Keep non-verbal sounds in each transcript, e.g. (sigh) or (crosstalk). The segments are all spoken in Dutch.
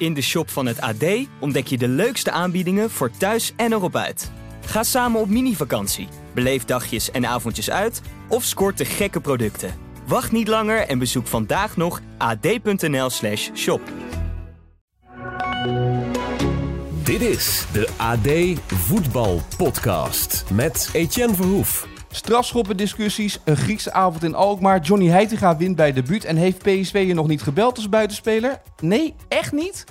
In de shop van het AD ontdek je de leukste aanbiedingen voor thuis en erop uit. Ga samen op mini-vakantie, beleef dagjes en avondjes uit of scoort de gekke producten. Wacht niet langer en bezoek vandaag nog ad.nl/slash shop. Dit is de AD Voetbal Podcast met Etienne Verhoef. Strafschoppendiscussies, een Griekse avond in Alkmaar. Johnny Heitinga wint bij debuut. En heeft PSV je nog niet gebeld als buitenspeler? Nee, echt niet?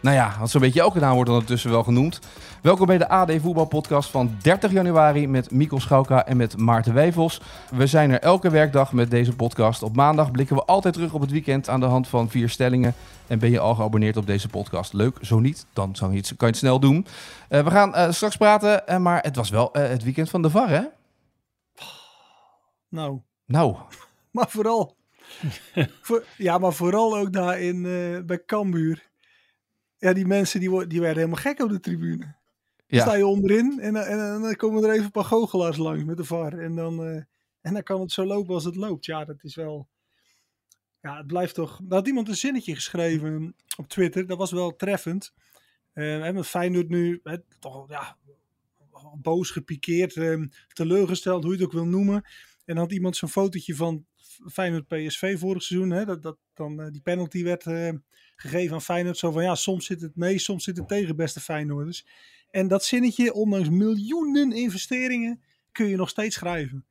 Nou ja, want zo'n beetje elke naam wordt ondertussen wel genoemd. Welkom bij de AD Voetbalpodcast van 30 januari met Mikkel Schauka en met Maarten Wijfels. We zijn er elke werkdag met deze podcast. Op maandag blikken we altijd terug op het weekend aan de hand van vier stellingen. En ben je al geabonneerd op deze podcast? Leuk, zo niet, dan kan je het, snel doen. Uh, we gaan uh, straks praten, uh, maar het was wel het weekend van de VAR, hè? Nou. Nou. (laughs) Maar vooral. (laughs) voor, ja, maar vooral ook daar in, bij Cambuur. Ja, die mensen die, die werden helemaal gek op de tribune. Ja. sta je onderin en, en, en, dan komen er even een paar goochelaars langs met de VAR. En dan, uh, en dan kan het zo lopen als het loopt. Ja, dat is wel... Ja, het blijft toch... Er had iemand een zinnetje geschreven op Twitter. Dat was wel treffend. Uh, we hebben Feyenoord nu hè, toch ja, boos gepikeerd, teleurgesteld, hoe je het ook wil noemen. En had iemand zo'n fotootje van Feyenoord PSV vorig seizoen. Hè, dat, dat dan die penalty werd gegeven aan Feyenoord. Zo van ja, soms zit het mee, soms zit het tegen beste Feyenoorders. En dat zinnetje, ondanks miljoenen investeringen, kun je nog steeds schrijven.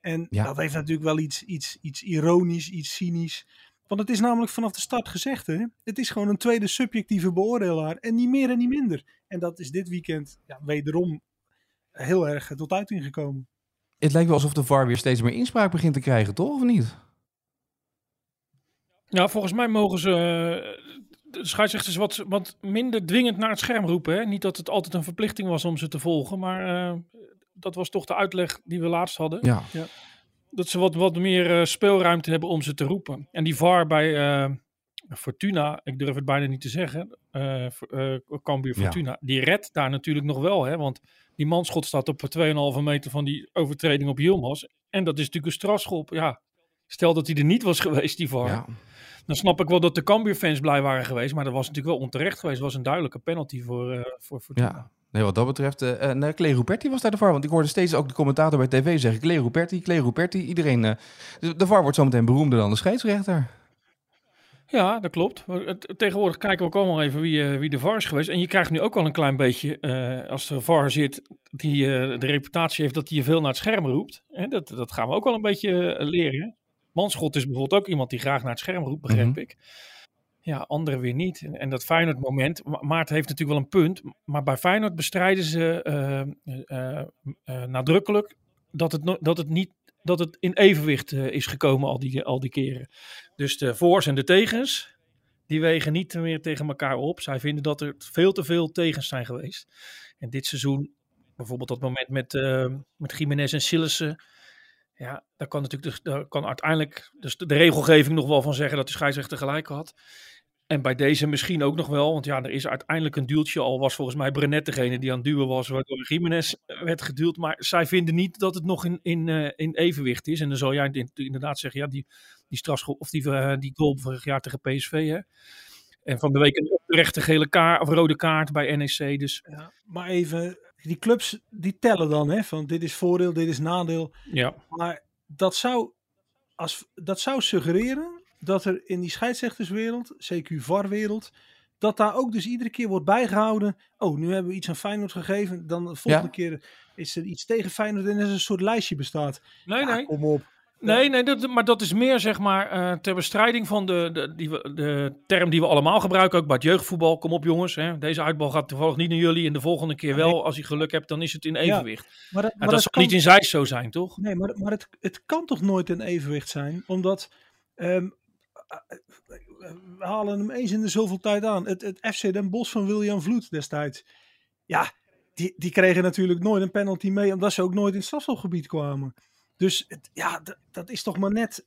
En dat heeft natuurlijk wel iets, iets, iets ironisch, iets cynisch. Want het is namelijk vanaf de start gezegd, hè? het is gewoon een tweede subjectieve beoordelaar en niet meer en niet minder. En dat is dit weekend ja, wederom heel erg tot uiting gekomen. Het lijkt wel alsof de VAR weer steeds meer inspraak begint te krijgen, toch? Of niet? Ja, volgens mij mogen ze de scheidsrechters wat, wat minder dwingend naar het scherm roepen. Hè? Niet dat het altijd een verplichting was om ze te volgen, maar uh, dat was toch de uitleg die we laatst hadden. Ja. ja. Dat ze wat, wat meer uh, speelruimte hebben om ze te roepen. En die VAR bij uh, Fortuna, ik durf het bijna niet te zeggen, Cambuur Fortuna, ja. die redt daar natuurlijk nog wel. Hè? Want die manschot staat op 2,5 meter van die overtreding op Yilmaz. En dat is natuurlijk een strafschop. Ja, stel dat hij er niet was geweest, die VAR. Ja dan snap ik wel dat de Cambuur-fans blij waren geweest. Maar dat was natuurlijk wel onterecht geweest. Het was een duidelijke penalty voor, uh, voor Fortuna. Ja. Nee, wat dat betreft, uh, uh, Clay Ruperti was daar de VAR. Want ik hoorde steeds ook de commentator bij tv zeggen... Clay Ruperti, Clay Ruperti. Iedereen... Uh, de VAR wordt zometeen beroemder dan de scheidsrechter. Ja, dat klopt. Tegenwoordig kijken we ook allemaal even wie, wie de VAR is geweest. En je krijgt nu ook wel een klein beetje, als de VAR zit, die de reputatie heeft dat hij je veel naar het scherm roept. Dat, dat gaan we ook wel een beetje leren. Manschot is bijvoorbeeld ook iemand die graag naar het scherm roept, begrijp mm ik. Ja, anderen weer niet. En, en dat Feyenoord moment, Ma Maarten heeft natuurlijk wel een punt, maar bij Feyenoord bestrijden ze uh, uh, uh, nadrukkelijk dat het, dat het niet dat het in evenwicht is gekomen al die, al die keren. Dus de voor's en de tegens, die wegen niet meer tegen elkaar op. Zij vinden dat er veel te veel tegens zijn geweest. En dit seizoen, bijvoorbeeld dat moment met, met Jiménez en Sillissen, ja, daar kan natuurlijk dus, daar kan uiteindelijk dus de, regelgeving nog wel van zeggen dat de scheidsrechter gelijk had. En bij deze misschien ook nog wel, want ja, er is uiteindelijk een duwtje. Al was volgens mij Brenet degene die aan het duwen was, waardoor Jiménez eh, werd geduwd. Maar zij vinden niet dat het nog in, in, uh, in evenwicht is. En dan zal jij inderdaad zeggen, ja, die, die strafschop of die, uh, die goal vorig jaar tegen PSV, hè. En van de week een rechte gele kaart of rode kaart bij NEC. Dus. Ja, maar even, die clubs die tellen dan, hè, van dit is voordeel, dit is nadeel. Ja. Maar dat zou, als, dat zou suggereren dat er in die scheidsrechterswereld, CQ VAR-wereld, dat daar ook dus iedere keer wordt bijgehouden. Oh, nu hebben we iets aan Feyenoord gegeven. Dan de volgende keer is er iets tegen Feyenoord en er is een soort lijstje bestaat. Nee, ja, nee. Kom op. Nee, nee dat, maar dat is meer zeg maar uh, ter bestrijding van de, de, die, de term die we allemaal gebruiken, ook bij het jeugdvoetbal. Kom op jongens, hè. deze uitbal gaat toevallig niet naar jullie en de volgende keer wel. Als je geluk hebt, dan is het in evenwicht. Ja, maar dat, maar dat, dat zal niet in zijs zo zijn, toch? Nee, maar, maar het, het kan toch nooit in evenwicht zijn, omdat um, we halen hem eens in de zoveel tijd aan. Het, FC Den Bosch van William Vloed destijds. Ja, die, die kregen natuurlijk nooit een penalty mee, omdat ze ook nooit in het strafschopgebied kwamen. Dus het, ja, dat is toch maar net.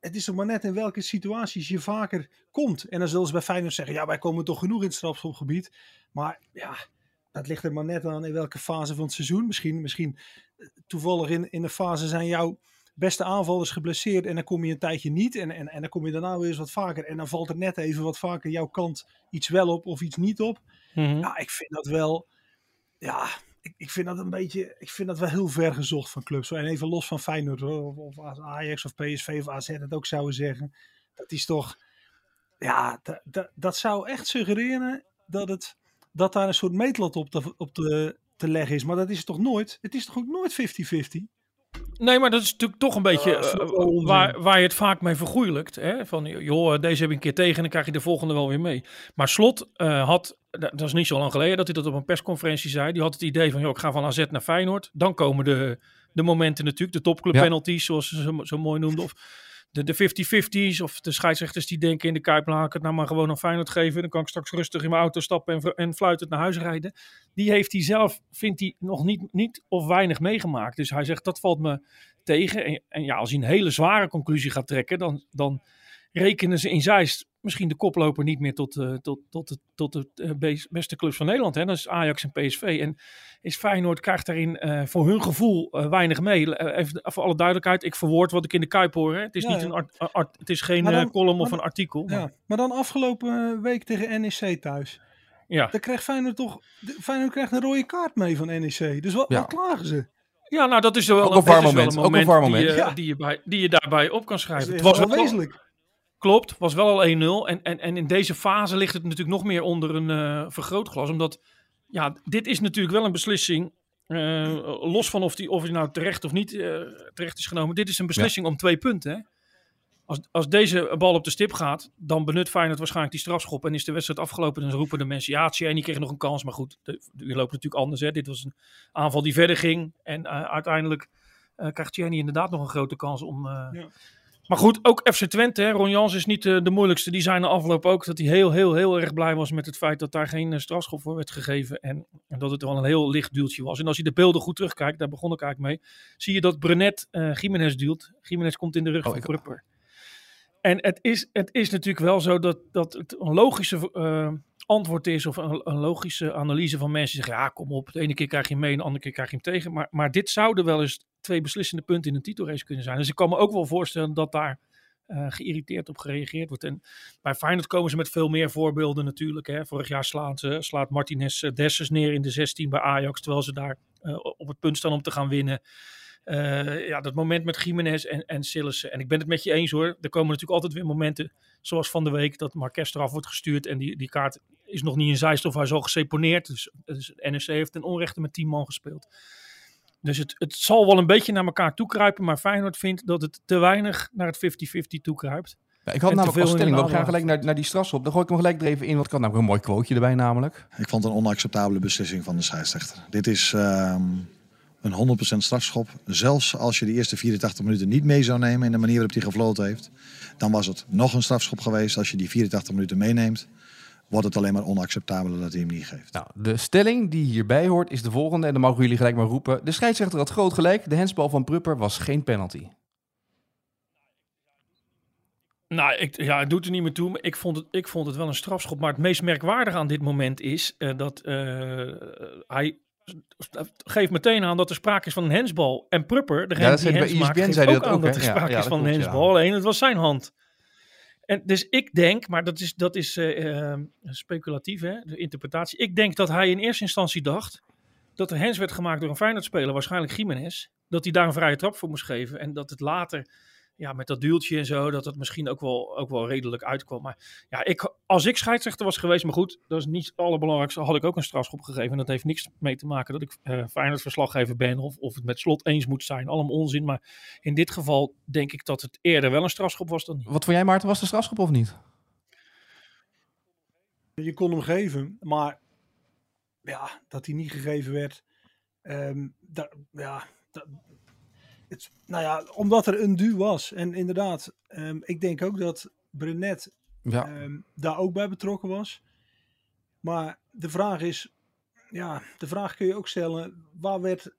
Het is toch maar net in welke situaties je vaker komt. En dan zullen ze bij Feyenoord zeggen: ja, wij komen toch genoeg in het strafschopgebied. Maar ja, dat ligt er maar net aan in welke fase van het seizoen. Misschien, misschien eh, toevallig in, in de fase zijn jouw beste aanval is geblesseerd en dan kom je een tijdje niet. En, en, en dan kom je daarna weer eens wat vaker. En dan valt er net even wat vaker jouw kant iets wel op of iets niet op. Mhm. Ja, ik vind dat wel. Ja, ik, ik vind dat een beetje. Ik vind dat wel heel ver gezocht van clubs. En even los van Feyenoord hoor, of, of Ajax of PSV of AZ het ook zouden zeggen. Dat is toch. Ja, dat, dat, dat zou echt suggereren dat, het, dat daar een soort meetlat op te, op te, te leggen is. Maar dat is het toch nooit? Het is toch ook nooit 50-50? Nee, maar dat is natuurlijk toch een beetje eh, waar, waar je het vaak mee vergoeilijkt. Hè? Van, joh, deze heb ik een keer tegen en dan krijg je de volgende wel weer mee. Maar Slot eh, had, dat is niet zo lang geleden dat hij dat op een persconferentie zei. Die had het idee van, joh, ik ga van AZ naar Feyenoord. Dan komen de, de momenten natuurlijk, de topclub Ja. penalties, zoals ze zo, zo mooi noemden. Of de, de 50-50's of de scheidsrechters die denken in de Kuip, ik het nou maar gewoon aan Feyenoord geven. Dan kan ik straks rustig in mijn auto stappen en, en fluitend naar huis rijden. Die heeft hij zelf, vindt hij, nog niet, niet of weinig meegemaakt. Dus hij zegt, dat valt me tegen. En, en ja, als hij een hele zware conclusie gaat trekken, dan, dan rekenen ze in Zeist misschien de koploper niet meer tot, eh, tot, tot, de, tot de eh, be- beste clubs van Nederland. Hè? Dat is Ajax en PSV. En is Feyenoord krijgt daarin eh, voor hun gevoel eh, weinig mee. Even voor alle duidelijkheid, ik verwoord wat ik in de Kuip hoor. Hè? Het, is Ja, niet ja. een art, art- het is geen dan- column of een artikel. maar- Ja, maar dan afgelopen week tegen NEC thuis. ja. Dan krijgt Feyenoord toch... Feyenoord krijgt een rode kaart mee van NEC. Dus wat, Ja. wat klagen ze? Ja, nou dat is wel Ook een, is wel moment, ook een die, moment. je- Ja. die, je bij, die je daarbij op kan Dat schrijven. is Het was wel wel, wezenlijk. Klopt, was wel al 1-0. En, en, en in deze fase ligt het natuurlijk nog meer onder een eh, vergrootglas. Omdat, ja, dit is natuurlijk wel een beslissing. eh, los van of die, of nou terecht of niet eh, terecht is genomen. Dit is een beslissing om twee punten. Hè? Als, als deze bal op de stip gaat, dan benut Feyenoord waarschijnlijk die strafschop. En is de wedstrijd afgelopen. En dan roepen de mensen, ja, en die kreeg nog een kans. Maar goed, die loopt natuurlijk anders. Hè? Dit was een aanval die verder ging. En uiteindelijk krijgt Tjerni inderdaad nog een grote kans om... Ja. Maar goed, ook FC Twente, hè, Ron Jans is niet eh, de moeilijkste. Die zijn na afloop ook dat hij heel, heel, heel erg blij was met het feit dat daar geen eh, strafschop voor werd gegeven. En, en dat het wel een heel licht duwtje was. En als je de beelden goed terugkijkt, daar begon ik eigenlijk mee, zie je dat Brenet eh Jiménez duwt. Jiménez komt in de rug Oh, van Prupper. En het is, het is natuurlijk wel zo dat, dat het een logische antwoord is, of een, een logische analyse van mensen die zeggen, ja kom op, de ene keer krijg je hem mee en de andere keer krijg je hem tegen. Maar, maar dit zouden wel eens twee beslissende punten in een titelrace kunnen zijn. Dus ik kan me ook wel voorstellen dat daar eh, geïrriteerd op gereageerd wordt. En bij Feyenoord komen ze met veel meer voorbeelden natuurlijk. Hè. Vorig jaar slaat, ze, slaat Martinez eh, Dessers neer in de 16 bij Ajax, terwijl ze daar eh, op het punt staan om te gaan winnen. Ja, dat moment met Jiménez en, en Sillissen. En ik ben het met je eens hoor. Er komen natuurlijk altijd weer momenten, zoals van de week, dat Marques eraf wordt gestuurd. En die, die kaart is nog niet in Zeist of hij is al geseponeerd. Dus, dus NEC heeft ten onrechte met 10 man gespeeld. Dus het, het zal wel een beetje naar elkaar toekruipen. Maar Feyenoord vindt dat het te weinig naar het 50-50 toekruipt. Ja, ik had En namelijk als in stelling, we gaan gelijk naar, naar die strafschop. Dan gooi ik hem gelijk er even in, want ik had namelijk een mooi quoteje erbij namelijk. Ik vond het een onacceptabele beslissing van de scheidsrechter. Dit is ehm, een 100% strafschop. Zelfs als je de eerste 84 minuten niet mee zou nemen in de manier waarop hij gefloten heeft, dan was het nog een strafschop geweest. Als je die 84 minuten meeneemt, wordt het alleen maar onacceptabeler dat hij hem niet geeft. Nou, de stelling die hierbij hoort is de volgende. En dan mogen jullie gelijk maar roepen. De scheidsrechter had groot gelijk. De hensbal van Prupper was geen penalty. Nou, ik, ja, het doet er niet meer toe. Maar ik vond, het, ik vond het wel een strafschop. Maar het meest merkwaardige aan dit moment is eh, dat eh, hij geeft meteen aan dat er sprake is van een hensbal. En Prupper, degene Ja, dat die hens bij maakt, geeft zei hij ook dat aan ook, dat er Ja, sprake ja, is van een hensbal. Alleen het was zijn hand. En dus ik denk, maar dat is, dat is eh, speculatief, hè, de interpretatie. Ik denk dat hij in eerste instantie dacht dat er hens werd gemaakt door een Feyenoord-speler, waarschijnlijk Jiménez. Dat hij daar een vrije trap voor moest geven. En dat het later, ja, met dat duwtje en zo, dat het misschien ook wel, ook wel redelijk uitkwam. Maar ja, ik, als ik scheidsrechter was geweest, maar goed, dat is niet het allerbelangrijkste, had ik ook een strafschop gegeven. En dat heeft niks mee te maken dat ik eh Feyenoord-verslaggever ben of, of het met slot eens moet zijn. Allemaal onzin. Maar in dit geval denk ik dat het eerder wel een strafschop was dan niet. Wat vond jij, Maarten? Was de strafschop of niet? Je kon hem geven, maar ja, dat hij niet gegeven werd. ehm, da- ja, het, nou ja, omdat er een duw was. En inderdaad, ehm, ik denk ook dat Brenet Ja. ehm, daar ook bij betrokken was. Maar de vraag is, ja, de vraag kun je ook stellen, waar werd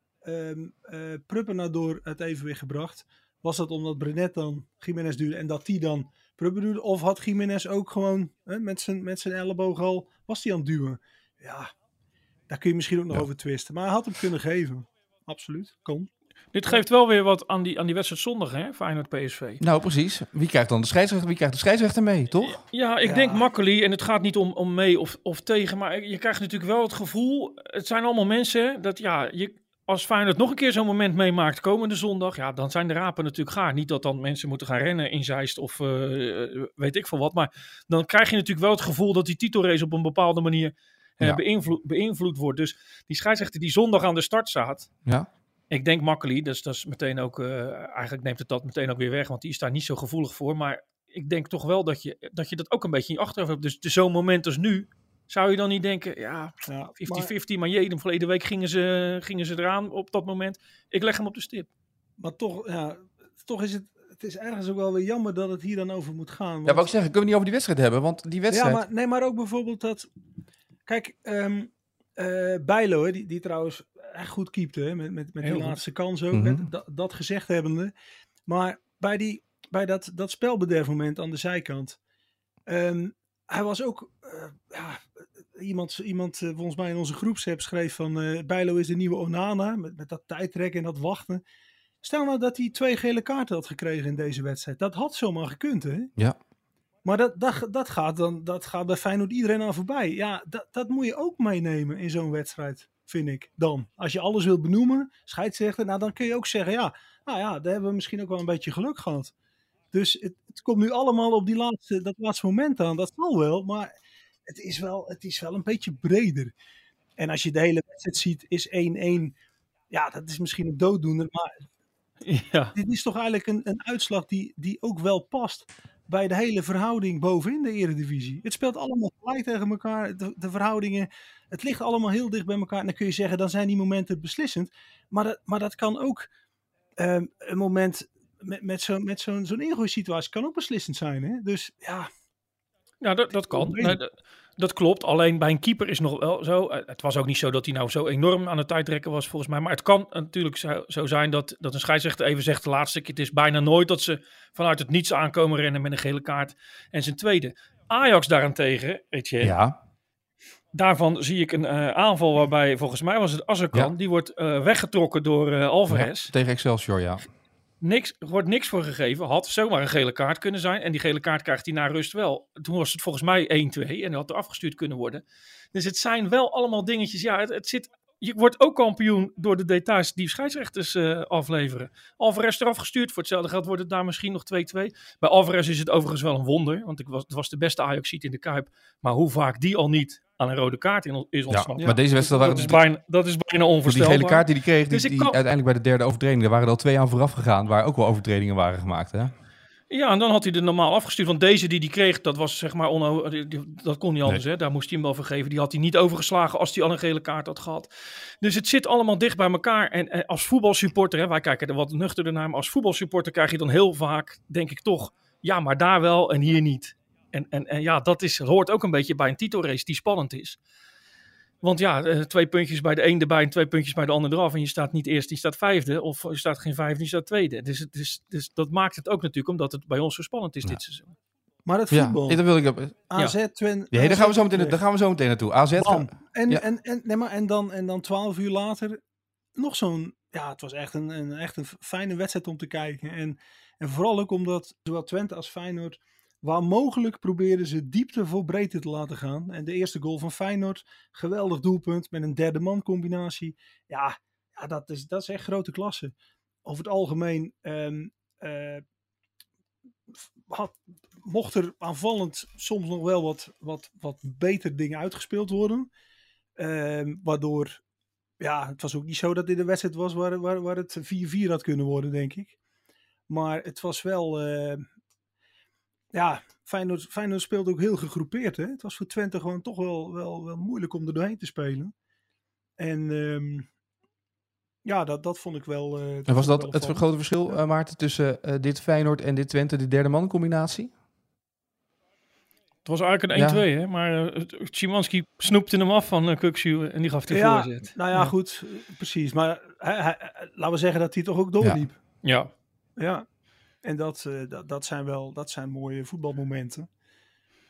Prupper nou door het evenwicht gebracht? Was dat omdat Brenet dan Jiménez duwde en dat die dan Prupper duwde? Of had Jiménez ook gewoon hè, met, zijn, met zijn elleboog al, was hij aan het duwen? Ja, daar kun je misschien ook nog Ja. over twisten. Maar hij had hem kunnen geven. Absoluut, kon. Dit geeft wel weer wat aan die, aan die wedstrijd zondag, hè, Feyenoord PSV. Nou, precies. Wie krijgt dan de scheidsrechter? Wie krijgt de scheidsrechter mee, toch? Ja, ik denk makkelijk. En het gaat niet om, om mee of, of tegen. Maar je krijgt natuurlijk wel het gevoel. Het zijn allemaal mensen dat ja, je, als Feyenoord nog een keer zo'n moment meemaakt komende zondag. Ja, dan zijn de rapen natuurlijk gaar. Niet dat dan mensen moeten gaan rennen in Zeist of uh, weet ik veel wat. Maar dan krijg je natuurlijk wel het gevoel dat die titelrace op een bepaalde manier uh, beïnvloed, beïnvloed wordt. Dus die scheidsrechter die zondag aan de start staat. Ja ik denk makkelijk, dus dat is meteen ook, uh, eigenlijk neemt het dat meteen ook weer weg, want die is daar niet zo gevoelig voor. Maar ik denk toch wel dat je dat, je dat ook een beetje in je achterhoofd hebt. Dus, dus zo'n moment als nu, zou je dan niet denken, ja, 50-50, ja, maar, maar jee, verleden week gingen ze, gingen ze eraan op dat moment. Ik leg hem op de stip. Maar toch, ja, toch is het, het is ergens ook wel weer jammer dat het hier dan over moet gaan. Want... Ja, wou ik zeggen, kunnen we niet over die wedstrijd hebben, want die wedstrijd... Ja, maar, nee, maar ook bijvoorbeeld dat, kijk, um, uh, Bijlo, die, die trouwens echt goed keepte. Met, met, met die laatste kans ook. Mhm. dat, dat, gezegd hebbende. Maar bij, die, bij dat, dat spelbederfmoment aan de zijkant. Um, hij was ook. Uh, ja, iemand, iemand uh, volgens mij in onze groepsapp schreef van. Uh, Bijlo is de nieuwe Onana. Met, met dat tijdrekken en dat wachten. Stel nou dat hij twee gele kaarten had gekregen in deze wedstrijd. Dat had zomaar gekund, hè? Ja. Maar dat, dat, dat, gaat dan, dat gaat bij Feyenoord iedereen aan voorbij. Ja, dat, dat moet je ook meenemen in zo'n wedstrijd vind ik dan. Als je alles wilt benoemen, scheidsrechter, nou dan kun je ook zeggen, ja, nou ja, daar hebben we misschien ook wel een beetje geluk gehad. Dus het, het komt nu allemaal op die laatste, dat laatste moment aan, dat zal wel, maar het is wel, het is wel een beetje breder. En als je de hele wedstrijd ziet, is 1-1, ja, dat is misschien een dooddoener, maar (laughs) ja. dit is toch eigenlijk een, een uitslag die, die ook wel past bij de hele verhouding bovenin de Eredivisie. Het speelt allemaal gelijk tegen elkaar. De, de, verhoudingen, het ligt allemaal heel dicht bij elkaar. En dan kun je zeggen, dan zijn die momenten beslissend. Maar dat, maar dat kan ook um, een moment met, met zo'n met zo'n zo'n ingooisituatie kan ook beslissend zijn. Hè? Dus ja. Ja, dat, dat kan. Nee, dat, dat klopt. Alleen bij een keeper is nog wel zo. Eh, het was ook niet zo dat hij nou zo enorm aan het tijdrekken was, volgens mij. Maar het kan natuurlijk zo, zo, zijn dat, dat een scheidsrechter even zegt: de laatste keer. Het is bijna nooit dat ze vanuit het niets aankomen rennen met een gele kaart. En zijn tweede. Ajax daarentegen, weet je. Ja. Daarvan zie ik een uh, aanval waarbij, volgens mij was het Azarkan, ja. die wordt uh, weggetrokken door uh, Alvarez. Ja, tegen Excelsior, ja. Niks, wordt niks voor gegeven. Had zomaar een gele kaart kunnen zijn. En die gele kaart krijgt hij na rust wel. Toen was het volgens mij 1-2 en had er afgestuurd kunnen worden. Dus het zijn wel allemaal dingetjes. Ja, het, het zit, je wordt ook kampioen door de details die scheidsrechters uh, afleveren. Alvarez eraf gestuurd. Voor hetzelfde geld wordt het daar misschien nog 2-2. Bij Alvarez is het overigens wel een wonder. Want ik was, het was de beste ajax in de Kuip. Maar hoe vaak die al niet aan een rode kaart in, is ontsnapt. Ja, maar deze wedstrijd waren dat, is bijna, dat is bijna onvoorstelbaar. Die gele kaart die hij kreeg, die, dus die, kan... uiteindelijk bij de derde overtreding, er waren er al twee aan vooraf gegaan, waar ook wel overtredingen waren gemaakt. Hè? Ja, en dan had hij er normaal afgestuurd. Want deze die hij kreeg, dat was zeg maar dat kon niet anders. Nee. Hè? Daar moest hij hem wel vergeven. Die had hij niet overgeslagen als hij al een gele kaart had gehad. Dus het zit allemaal dicht bij elkaar. En, en als voetbalsupporter, hè, wij kijken er wat nuchterder naar. Maar als voetbalsupporter krijg je dan heel vaak, denk ik toch, ja, maar daar wel en hier niet. En, en, en ja, dat is, hoort ook een beetje bij een titelrace die spannend is. Want ja, eh, twee puntjes bij de een erbij en twee puntjes bij de ander eraf. En je staat niet eerst, je staat vijfde. Of je staat geen vijfde, je staat tweede. Dus, het is, dus dat maakt het ook natuurlijk omdat het bij ons zo spannend is dit seizoen. Maar het voetbal. Ja, dat wil ik. AZ, ja. Twin, ja, daar, gaan we zo meteen, daar gaan we zo meteen naartoe. AZ. En, en, en, nee, maar, en, dan, en dan twaalf uur later nog zo'n... Ja, het was echt een, een, echt een fijne wedstrijd om te kijken. En, en vooral ook omdat zowel Twente als Feyenoord Waar mogelijk probeerden ze diepte voor breedte te laten gaan. En de eerste goal van Feyenoord, geweldig doelpunt met een derde man combinatie. Ja, ja dat, is, dat is echt grote klasse. Over het algemeen um, had, mocht er aanvallend soms nog wel wat, wat, wat beter dingen uitgespeeld worden. Um, waardoor, ja, het was ook niet zo dat dit een wedstrijd was waar, waar, waar het 4-4 had kunnen worden, denk ik. Maar het was wel, uh, ja, Feyenoord, Feyenoord speelde ook heel gegroepeerd. Hè? Het was voor Twente gewoon toch wel, wel, wel moeilijk om er doorheen te spelen. En um, ja, dat, dat vond ik wel. Uh, en was dat het grote verschil, uh, Maarten, tussen uh, dit Feyenoord en dit Twente, de derde man combinatie? Het was eigenlijk een 1-2, ja. hè? maar uh, Szymanski snoepte hem af van uh, Kukshu en die gaf de ja, voorzet. Nou ja, ja, goed, precies. Maar hij, hij, laten we zeggen dat hij toch ook doorliep. Ja. Ja, en dat, uh, dat, dat, zijn wel dat zijn mooie voetbalmomenten.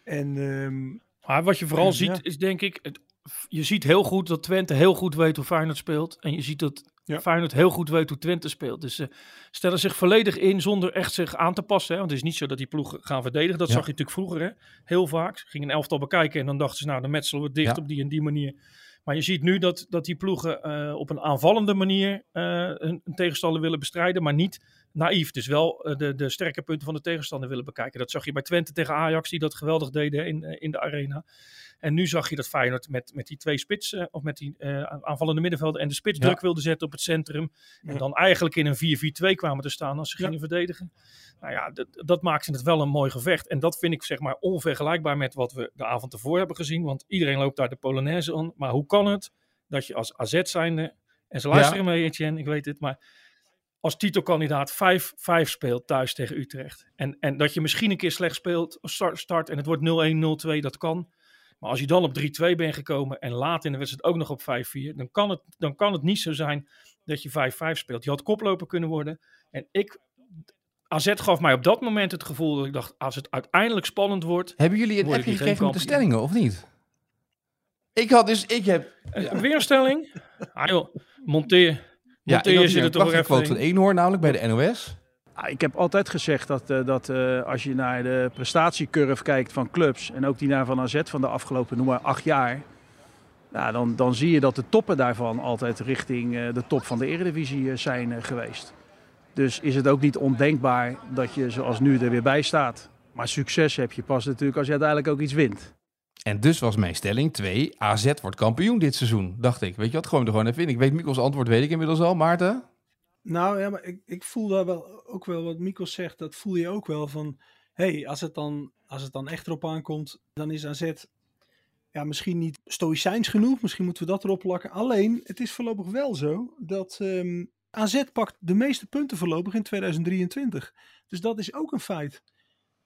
En, um, maar wat je vooral en, ziet ja. is denk ik, het, je ziet heel goed dat Twente heel goed weet hoe Feyenoord speelt. En je ziet dat ja. Feyenoord heel goed weet hoe Twente speelt. Dus ze stellen zich volledig in zonder echt zich aan te passen. Hè? Want het is niet zo dat die ploegen gaan verdedigen. Dat zag je natuurlijk vroeger hè? heel vaak. Ze gingen een elftal bekijken en dan dachten ze, nou dan metselen we dicht op die en die manier. Maar je ziet nu dat, dat die ploegen uh, op een aanvallende manier uh, een, een, tegenstander willen bestrijden, maar niet naïef. Dus wel uh, de, de sterke punten van de tegenstander willen bekijken. Dat zag je bij Twente tegen Ajax, die dat geweldig deden in, in de arena. En nu zag je dat Feyenoord met, met die twee spitsen, of met die aanvallende middenvelden en de spits druk wilde zetten op het centrum. En dan eigenlijk in een 4-4-2 kwamen te staan als ze gingen verdedigen. Nou ja, dat, dat maakte het wel een mooi gevecht. En dat vind ik zeg maar onvergelijkbaar met wat we de avond ervoor hebben gezien. Want iedereen loopt daar de Polonaise aan. Maar hoe kan het dat je als AZ zijnde, en ze luisteren ja. mee Etienne, ik weet het, maar als titelkandidaat 5-5 speelt thuis tegen Utrecht. En, en dat je misschien een keer slecht speelt, start, start en het wordt 0-1, 0-2, dat kan. Maar als je dan op 3-2 bent gekomen en laat in de wedstrijd ook nog op 5-4, dan, kan het, dan kan het niet zo zijn dat je 5-5 speelt. Je had koploper kunnen worden. En ik, AZ gaf mij op dat moment het gevoel dat ik dacht, als het uiteindelijk spannend wordt... Hebben jullie het echt gekregen met de stellingen, of niet? Ik had dus, ik heb... Weer een stelling? Ah joh, monteer. Ja, zit er toch even quote van Eenhoorn, namelijk bij de NOS. Ah, ik heb altijd gezegd dat, uh, dat uh, als je naar de prestatiecurve kijkt van clubs... en ook die naar Van AZ van de afgelopen, noem maar, acht jaar... Nou, dan, dan zie je dat de toppen daarvan altijd richting uh, de top van de eredivisie zijn geweest. Dus is het ook niet ondenkbaar dat je zoals nu er weer bij staat. Maar succes heb je pas natuurlijk als je uiteindelijk ook iets wint. En dus was mijn stelling 2. AZ wordt kampioen dit seizoen. Dacht ik. Weet je wat? Gewoon er gewoon even in. Ik weet Mikkels antwoord, weet ik inmiddels al. Maarten? Nou ja, maar ik, ik voel daar wel ook wel wat Mikkels zegt. Dat voel je ook wel van. hey, als, het dan, als het dan echt erop aankomt, dan is AZ ja, misschien niet stoïcijns genoeg. Misschien moeten we dat erop plakken. Alleen, het is voorlopig wel zo dat um, AZ pakt de meeste punten voorlopig in 2023. Dus dat is ook een feit.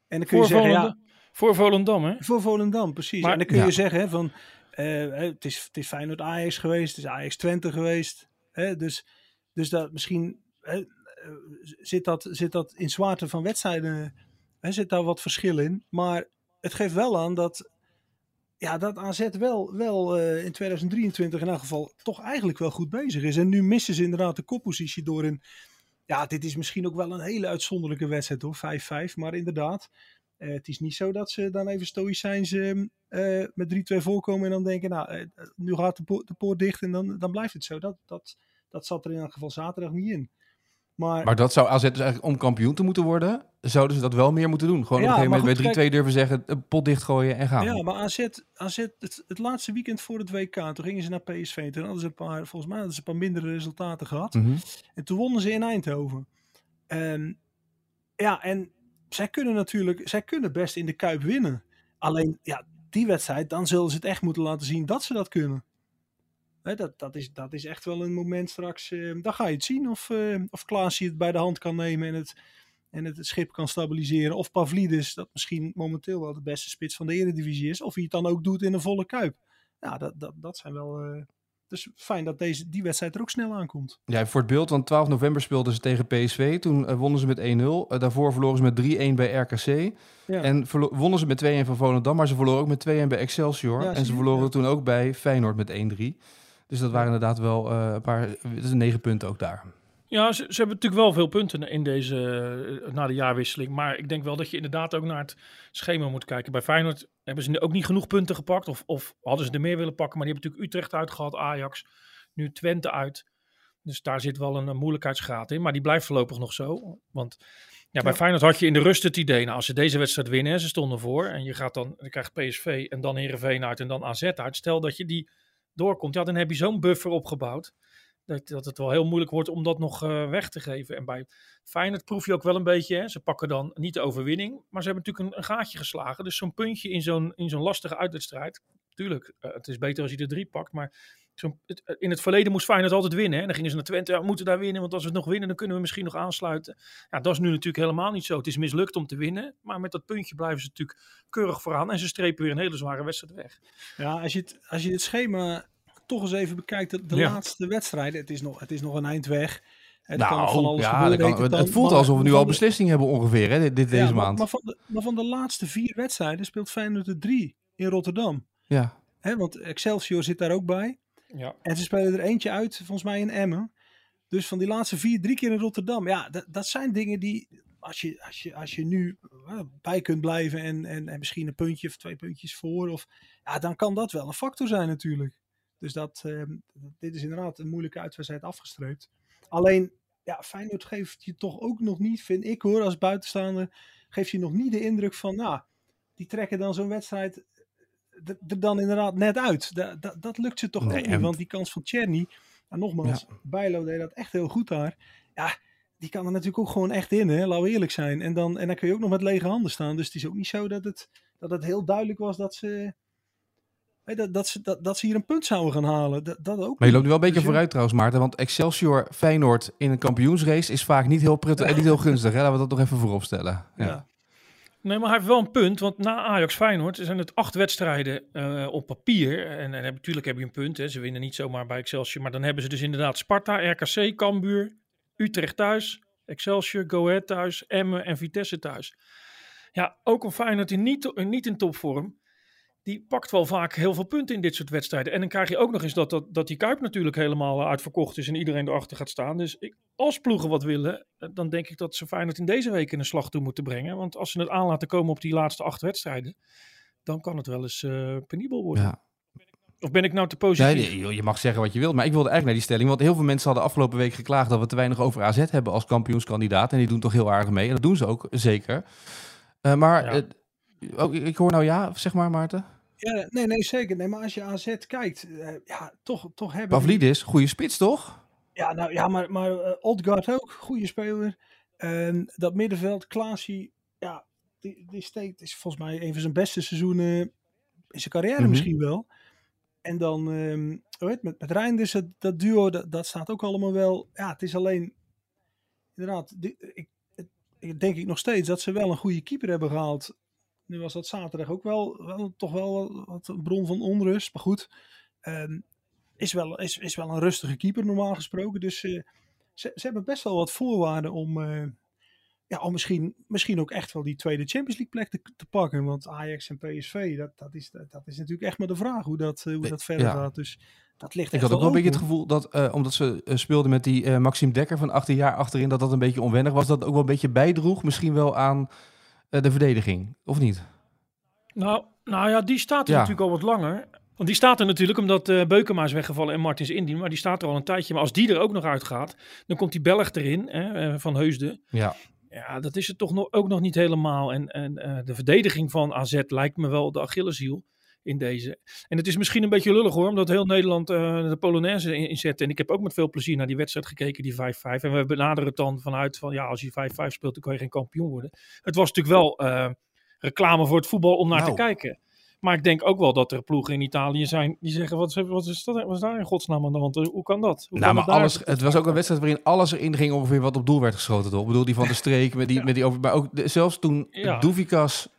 En dan kun je zeggen, ja, voor Volendam, hè? Voor Volendam, precies. Maar, en dan kun je zeggen hè, van, uh, het, is, het is Feyenoord Ajax geweest, het is Ajax Twente geweest. Hè, dus, dus dat misschien hè, zit, dat, zit dat in zwaarte van wedstrijden, hè, zit daar wat verschil in. Maar het geeft wel aan dat, ja, dat AZ wel, wel uh, in 2023 in elk geval toch eigenlijk wel goed bezig is. En nu missen ze inderdaad de koppositie door in... Ja, dit is misschien ook wel een hele uitzonderlijke wedstrijd hoor, 5-5. Maar inderdaad, uh, het is niet zo dat ze dan even stoïcijns uh, met 3-2 voorkomen en dan denken, nou, nu gaat de, po de, poort dicht en dan, dan blijft het zo. Dat, dat, dat zat er in elk geval zaterdag niet in. Maar, maar dat zou AZ dus eigenlijk om kampioen te moeten worden, zouden ze dat wel meer moeten doen. Gewoon ja, op een gegeven moment bij 3-2 durven zeggen, een pot dichtgooien en gaan. Ja, maar AZ, AZ het, het, laatste weekend voor het WK, toen gingen ze naar PSV. Toen hadden ze een paar, volgens mij hadden ze een paar mindere resultaten gehad. Mm -hmm. En toen wonnen ze in Eindhoven. En ja, en zij kunnen natuurlijk, zij kunnen best in de Kuip winnen. Alleen, ja, die wedstrijd, dan zullen ze het echt moeten laten zien dat ze dat kunnen. Dat, dat, is, dat is echt wel een moment straks. Uh, dan ga je het zien of, uh, of Klaasje het bij de hand kan nemen en het, en het schip kan stabiliseren. Of Pavlidis, dat misschien momenteel wel de beste spits van de Eredivisie is. Of hij het dan ook doet in een volle kuip. Ja, dat, dat, dat zijn wel. Uh, dus fijn dat deze, die wedstrijd er ook snel aankomt. Ja, voor het beeld, want 12 november speelden ze tegen PSV. Toen uh, wonnen ze met 1-0. Uh, daarvoor verloren ze met 3-1 bij RKC. Ja. En wonnen ze met 2-1 van Volendam. Maar ze verloren ook met 2-1 bij Excelsior. Ja, en ze verloren ja. toen ook bij Feyenoord met 1-3. Dus dat waren inderdaad wel uh, een paar, dat is negen punten ook daar. Ja, ze, ze, hebben natuurlijk wel veel punten in deze, na de jaarwisseling. Maar ik denk wel dat je inderdaad ook naar het schema moet kijken. Bij Feyenoord hebben ze ook niet genoeg punten gepakt. Of, of hadden ze er meer willen pakken. Maar die hebben natuurlijk Utrecht uitgehad, Ajax. Nu Twente uit. Dus daar zit wel een, een moeilijkheidsgraad in. Maar die blijft voorlopig nog zo. Want ja, bij ja. Feyenoord had je in de rust het idee. Nou, als ze deze wedstrijd winnen, ze stonden voor. En je gaat dan, krijgt PSV en dan Heerenveen uit en dan AZ uit. Stel dat je die doorkomt. Ja, dan heb je zo'n buffer opgebouwd dat, dat het wel heel moeilijk wordt om dat nog uh, weg te geven. En bij Feyenoord proef je ook wel een beetje, hè, ze pakken dan niet de overwinning, maar ze hebben natuurlijk een, gaatje geslagen. Dus zo'n puntje in zo'n, in zo'n lastige uitwedstrijd, tuurlijk, uh, het is beter als je er drie pakt, maar eh, in het verleden moest Feyenoord altijd winnen. Hè. Dan gingen ze naar Twente, ja, we moeten daar winnen, want als we het nog winnen, dan kunnen we misschien nog aansluiten. Ja, dat is nu natuurlijk helemaal niet zo. Het is mislukt om te winnen, maar met dat puntje blijven ze natuurlijk keurig vooraan en ze strepen weer een hele zware wedstrijd weg. Ja, als je het, als je het schema toch eens even bekijkt, de, de ja. laatste wedstrijden, het is, nog, het is nog een eind weg. Het nou, kan van alles ja, kan, het, het voelt maar, alsof we nu al beslissing hebben ongeveer, hè, dit, dit ja, deze maar, maand. Maar van, de, maar van de laatste vier wedstrijden speelt Feyenoord er drie in Rotterdam. Ja. Hè, want Excelsior zit daar ook bij. Ja. En ze spelen er eentje uit, volgens mij in Emmen. Dus van die laatste vier, drie keer in Rotterdam. Ja, dat, dat zijn dingen die, als je, als je, als je nu uh, bij kunt blijven en, en, en misschien een puntje of twee puntjes voor. Of, ja, dan kan dat wel een factor zijn natuurlijk. Dus dat, uh, dit is inderdaad een moeilijke uitwedstrijd afgestreept. Alleen, ja, Feyenoord geeft je toch ook nog niet, vind ik hoor, als buitenstaander, geeft je nog niet de indruk van, nou, die trekken dan zo'n wedstrijd er dan inderdaad net uit. Dat, lukt ze toch nee, ook niet, want die kans van Cherny, en nogmaals, ja. Bijlo deed dat echt heel goed daar. Ja, die kan er natuurlijk ook gewoon echt in, hè? laten we eerlijk zijn. En dan, en dan kun je ook nog met lege handen staan. Dus het is ook niet zo dat het, dat het heel duidelijk was dat ze, dat, dat, ze, dat, dat ze hier een punt zouden gaan halen. Dat, dat ook maar je loopt nu wel een beetje dus vooruit trouwens, Maarten. Want Excelsior Feyenoord in een kampioensrace is vaak niet heel prettig en niet heel gunstig. Hè? Laten we dat nog even voorop stellen. Ja. ja. Nee, maar hij heeft wel een punt. Want na Ajax Feyenoord zijn het acht wedstrijden uh, op papier. En, en natuurlijk heb je een punt. Hè. Ze winnen niet zomaar bij Excelsior. Maar dan hebben ze dus inderdaad Sparta, RKC, Cambuur, Utrecht thuis, Excelsior, Go Ahead thuis, Emmen en Vitesse thuis. Ja, ook een Feyenoord die niet, niet in topvorm die pakt wel vaak heel veel punten in dit soort wedstrijden. En dan krijg je ook nog eens dat, dat, dat die Kuip natuurlijk helemaal eh, uitverkocht is en iedereen erachter gaat staan. Dus ik, als ploegen wat willen, eh, dan denk ik dat ze Feyenoord in deze week in een slag toe moeten brengen. Want als ze het aan laten komen op die laatste acht wedstrijden, dan kan het wel eens uh, penibel worden. Ja. Of ben ik nou te positief? Nee, nee, je mag zeggen wat je wilt, maar ik wilde eigenlijk naar die stelling. Want heel veel mensen hadden afgelopen week geklaagd dat we te weinig over AZ hebben als kampioenskandidaat. En die doen toch heel aardig mee. En dat doen ze ook, zeker. Uh, maar ja. uh, ik hoor nou ja, zeg maar Maarten. Ja, nee, nee, zeker. Nee, maar als je AZ kijkt, uh, ja, toch, toch hebben... Pavlidis, goede spits, toch? Ja, nou ja, maar, maar uh, Odgaard ook, goede speler. En dat middenveld, Klaasie, ja, die, die steekt, is volgens mij een van zijn beste seizoenen in zijn carrière mm-hmm. misschien wel. En dan, um, met, met Reinders, dat, dat duo, dat, dat staat ook allemaal wel. Ja, het is alleen, inderdaad, die, ik denk ik nog steeds dat ze wel een goede keeper hebben gehaald. Nu was dat zaterdag ook wel, wel toch wel wat een bron van onrust. Maar goed, um, is, wel, is, is wel een rustige keeper normaal gesproken. Dus uh, ze, ze hebben best wel wat voorwaarden om, uh, ja, om misschien, misschien ook echt wel die tweede Champions League plek te, te pakken. Want Ajax en PSV, dat, dat, is, dat, dat is natuurlijk echt maar de vraag hoe dat, uh, hoe dat verder ja. gaat. Dus dat ligt Ik had ook wel een beetje het gevoel dat, omdat ze speelden met die Maxime Dekker van 18 jaar achterin, dat dat een beetje onwennig was. Dat ook wel een beetje bijdroeg misschien wel aan de verdediging, of niet? Nou, nou ja, die staat er ja. natuurlijk al wat langer. Want die staat er natuurlijk omdat uh, Beukema is weggevallen en Martins Indien. Maar die staat er al een tijdje. Maar als die er ook nog uitgaat, dan komt die Belg erin hè, uh, van Heusden. Ja. Ja, dat is het toch nog, ook nog niet helemaal. En, en uh, de verdediging van AZ lijkt me wel de Achilleshiel in deze. En het is misschien een beetje lullig hoor, omdat heel Nederland de Polonaise inzet. En ik heb ook met veel plezier naar die wedstrijd gekeken, die 5-5. En we benaderen het dan vanuit van, ja, als je 5-5 speelt, dan kan je geen kampioen worden. Het was natuurlijk wel reclame voor het voetbal om naar nou. te kijken. Maar ik denk ook wel dat er ploegen in Italië zijn die zeggen: wat, wat, is, dat, wat is daar in godsnaam aan de hand? Hoe kan dat? Hoe nou, kan maar alles, het was ook een wedstrijd waarin alles erin ging ongeveer wat op doel werd geschoten. Toch? Ik bedoel, die van de streek, met die, ja. met die over, maar ook de, zelfs toen ja. Doevikas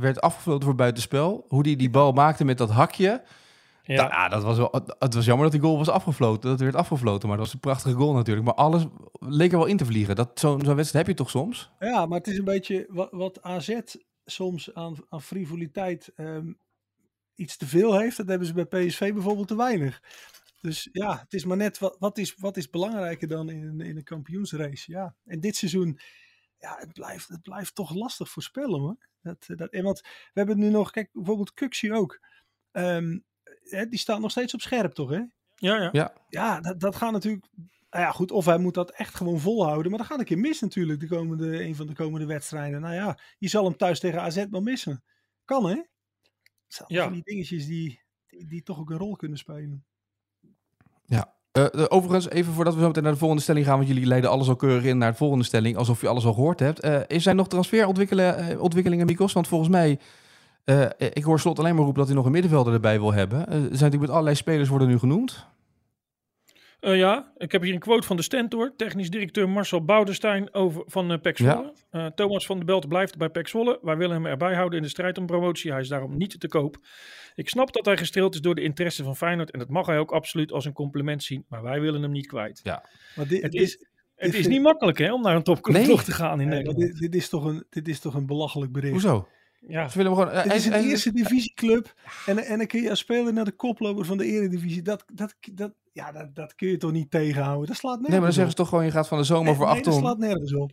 werd afgevloten voor buitenspel, hoe die die bal maakte met dat hakje. Ja. Da, ah, dat was wel, het was jammer dat die goal was afgefloten. Dat werd afgefloten, maar dat was een prachtige goal natuurlijk. Maar alles leek er wel in te vliegen. Zo'n zo wedstrijd heb je toch soms? Ja, maar het is een beetje wat, wat AZ soms aan, aan frivoliteit um, iets te veel heeft. Dat hebben ze bij PSV bijvoorbeeld te weinig. Dus ja, het is maar net wat, wat, is, wat is belangrijker dan in een, in een kampioensrace. Ja, en dit seizoen, ja, het blijft, het blijft toch lastig voorspellen hoor. Dat, dat, en want we hebben nu nog, kijk, bijvoorbeeld Kuxie ook. Um, hè, die staat nog steeds op scherp toch hè? Ja, ja. Ja, ja dat, dat gaat natuurlijk nou ja, goed, of hij moet dat echt gewoon volhouden. Maar dan gaat een keer mis natuurlijk, de komende, een van de komende wedstrijden. Nou ja, je zal hem thuis tegen AZ wel missen. Kan hè? Het zijn ja. van die dingetjes die, die, die, toch ook een rol kunnen spelen. Ja. Uh, overigens, even voordat we zo meteen naar de volgende stelling gaan, want jullie leiden alles al keurig in naar de volgende stelling, alsof je alles al gehoord hebt. Uh, is er nog transferontwikkelingen, ontwikkelingen, Mikos? Want volgens mij, ik hoor Slot alleen maar roepen dat hij nog een middenvelder erbij wil hebben. er zijn natuurlijk met allerlei spelers worden nu genoemd. Uh, ja, ik heb hier een quote van de Stentor, technisch directeur Marcel Boudenstein over, van uh, Pek Zwolle. Ja. Uh, Thomas van der Belt blijft bij Pek Zwolle. Wij willen hem erbij houden in de strijd om promotie. Hij is daarom niet te koop. Ik snap dat hij gestreeld is door de interesse van Feyenoord en dat mag hij ook absoluut als een compliment zien, maar wij willen hem niet kwijt. Ja. Maar dit, het is, het is niet makkelijk hè, om naar een topclub nee. te gaan in nee, Nederland. Dit, dit, is toch een, dit is toch een belachelijk bericht. Hoezo? Ja. Ze willen hem gewoon... Het hij- is een eerste divisieclub. En, en dan kun je als speler naar de koploper van de eredivisie. Dat, dat, dat, ja, dat, dat kun je toch niet tegenhouden? Dat slaat nergens Nee, maar dan zeggen ze toch gewoon, je gaat van de zomer voor nee, 8 dat ton. slaat nergens op.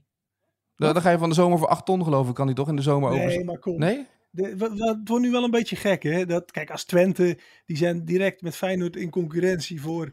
Dan, dan ga je van de zomer voor 8 ton geloof ik, kan die toch in de zomer over... Nee, maar kom. Nee? De, wa- wa- het wordt nu wel een beetje gek, hè? Dat, kijk, als Twente, die zijn direct met Feyenoord in concurrentie voor,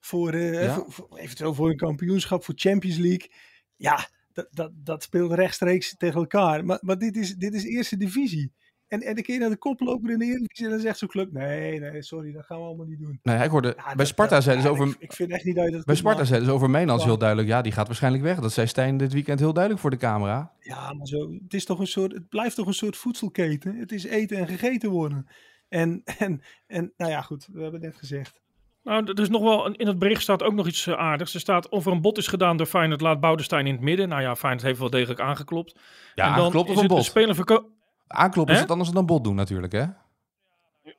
voor, Ja. voor- voor- eventueel voor een kampioenschap, voor Champions League. Ja, dat, dat, dat speelt rechtstreeks tegen elkaar. Maar, maar dit, is, dit is eerste divisie. En, en dan kun je naar de koploper in de Eredivisie en dan zegt zo'n club, nee, nee, sorry, dat gaan we allemaal niet doen. Nee, ik hoorde... Ja, bij Sparta zeiden ze ja, over... Ik, ik vind echt niet dat Bij Sparta zeiden ze over Mijnans Ja. heel duidelijk. Ja, die gaat waarschijnlijk weg. Dat zei Stijn dit weekend heel duidelijk voor de camera. Ja, maar zo, het, is toch een soort, het blijft toch een soort voedselketen. Het is eten en gegeten worden. En, (laughs) en, en nou ja, goed, we hebben het net gezegd. Nou, er is nog wel, in het bericht staat ook nog iets eh, aardigs. Er staat, of er een bod is gedaan door Feyenoord, laat Boudestein in het midden. Nou ja, Feyenoord heeft wel degelijk aangeklopt. Ja, en dan klopt of is een bot? speler verko- Aankloppen is het anders dan een bot doen natuurlijk, hè?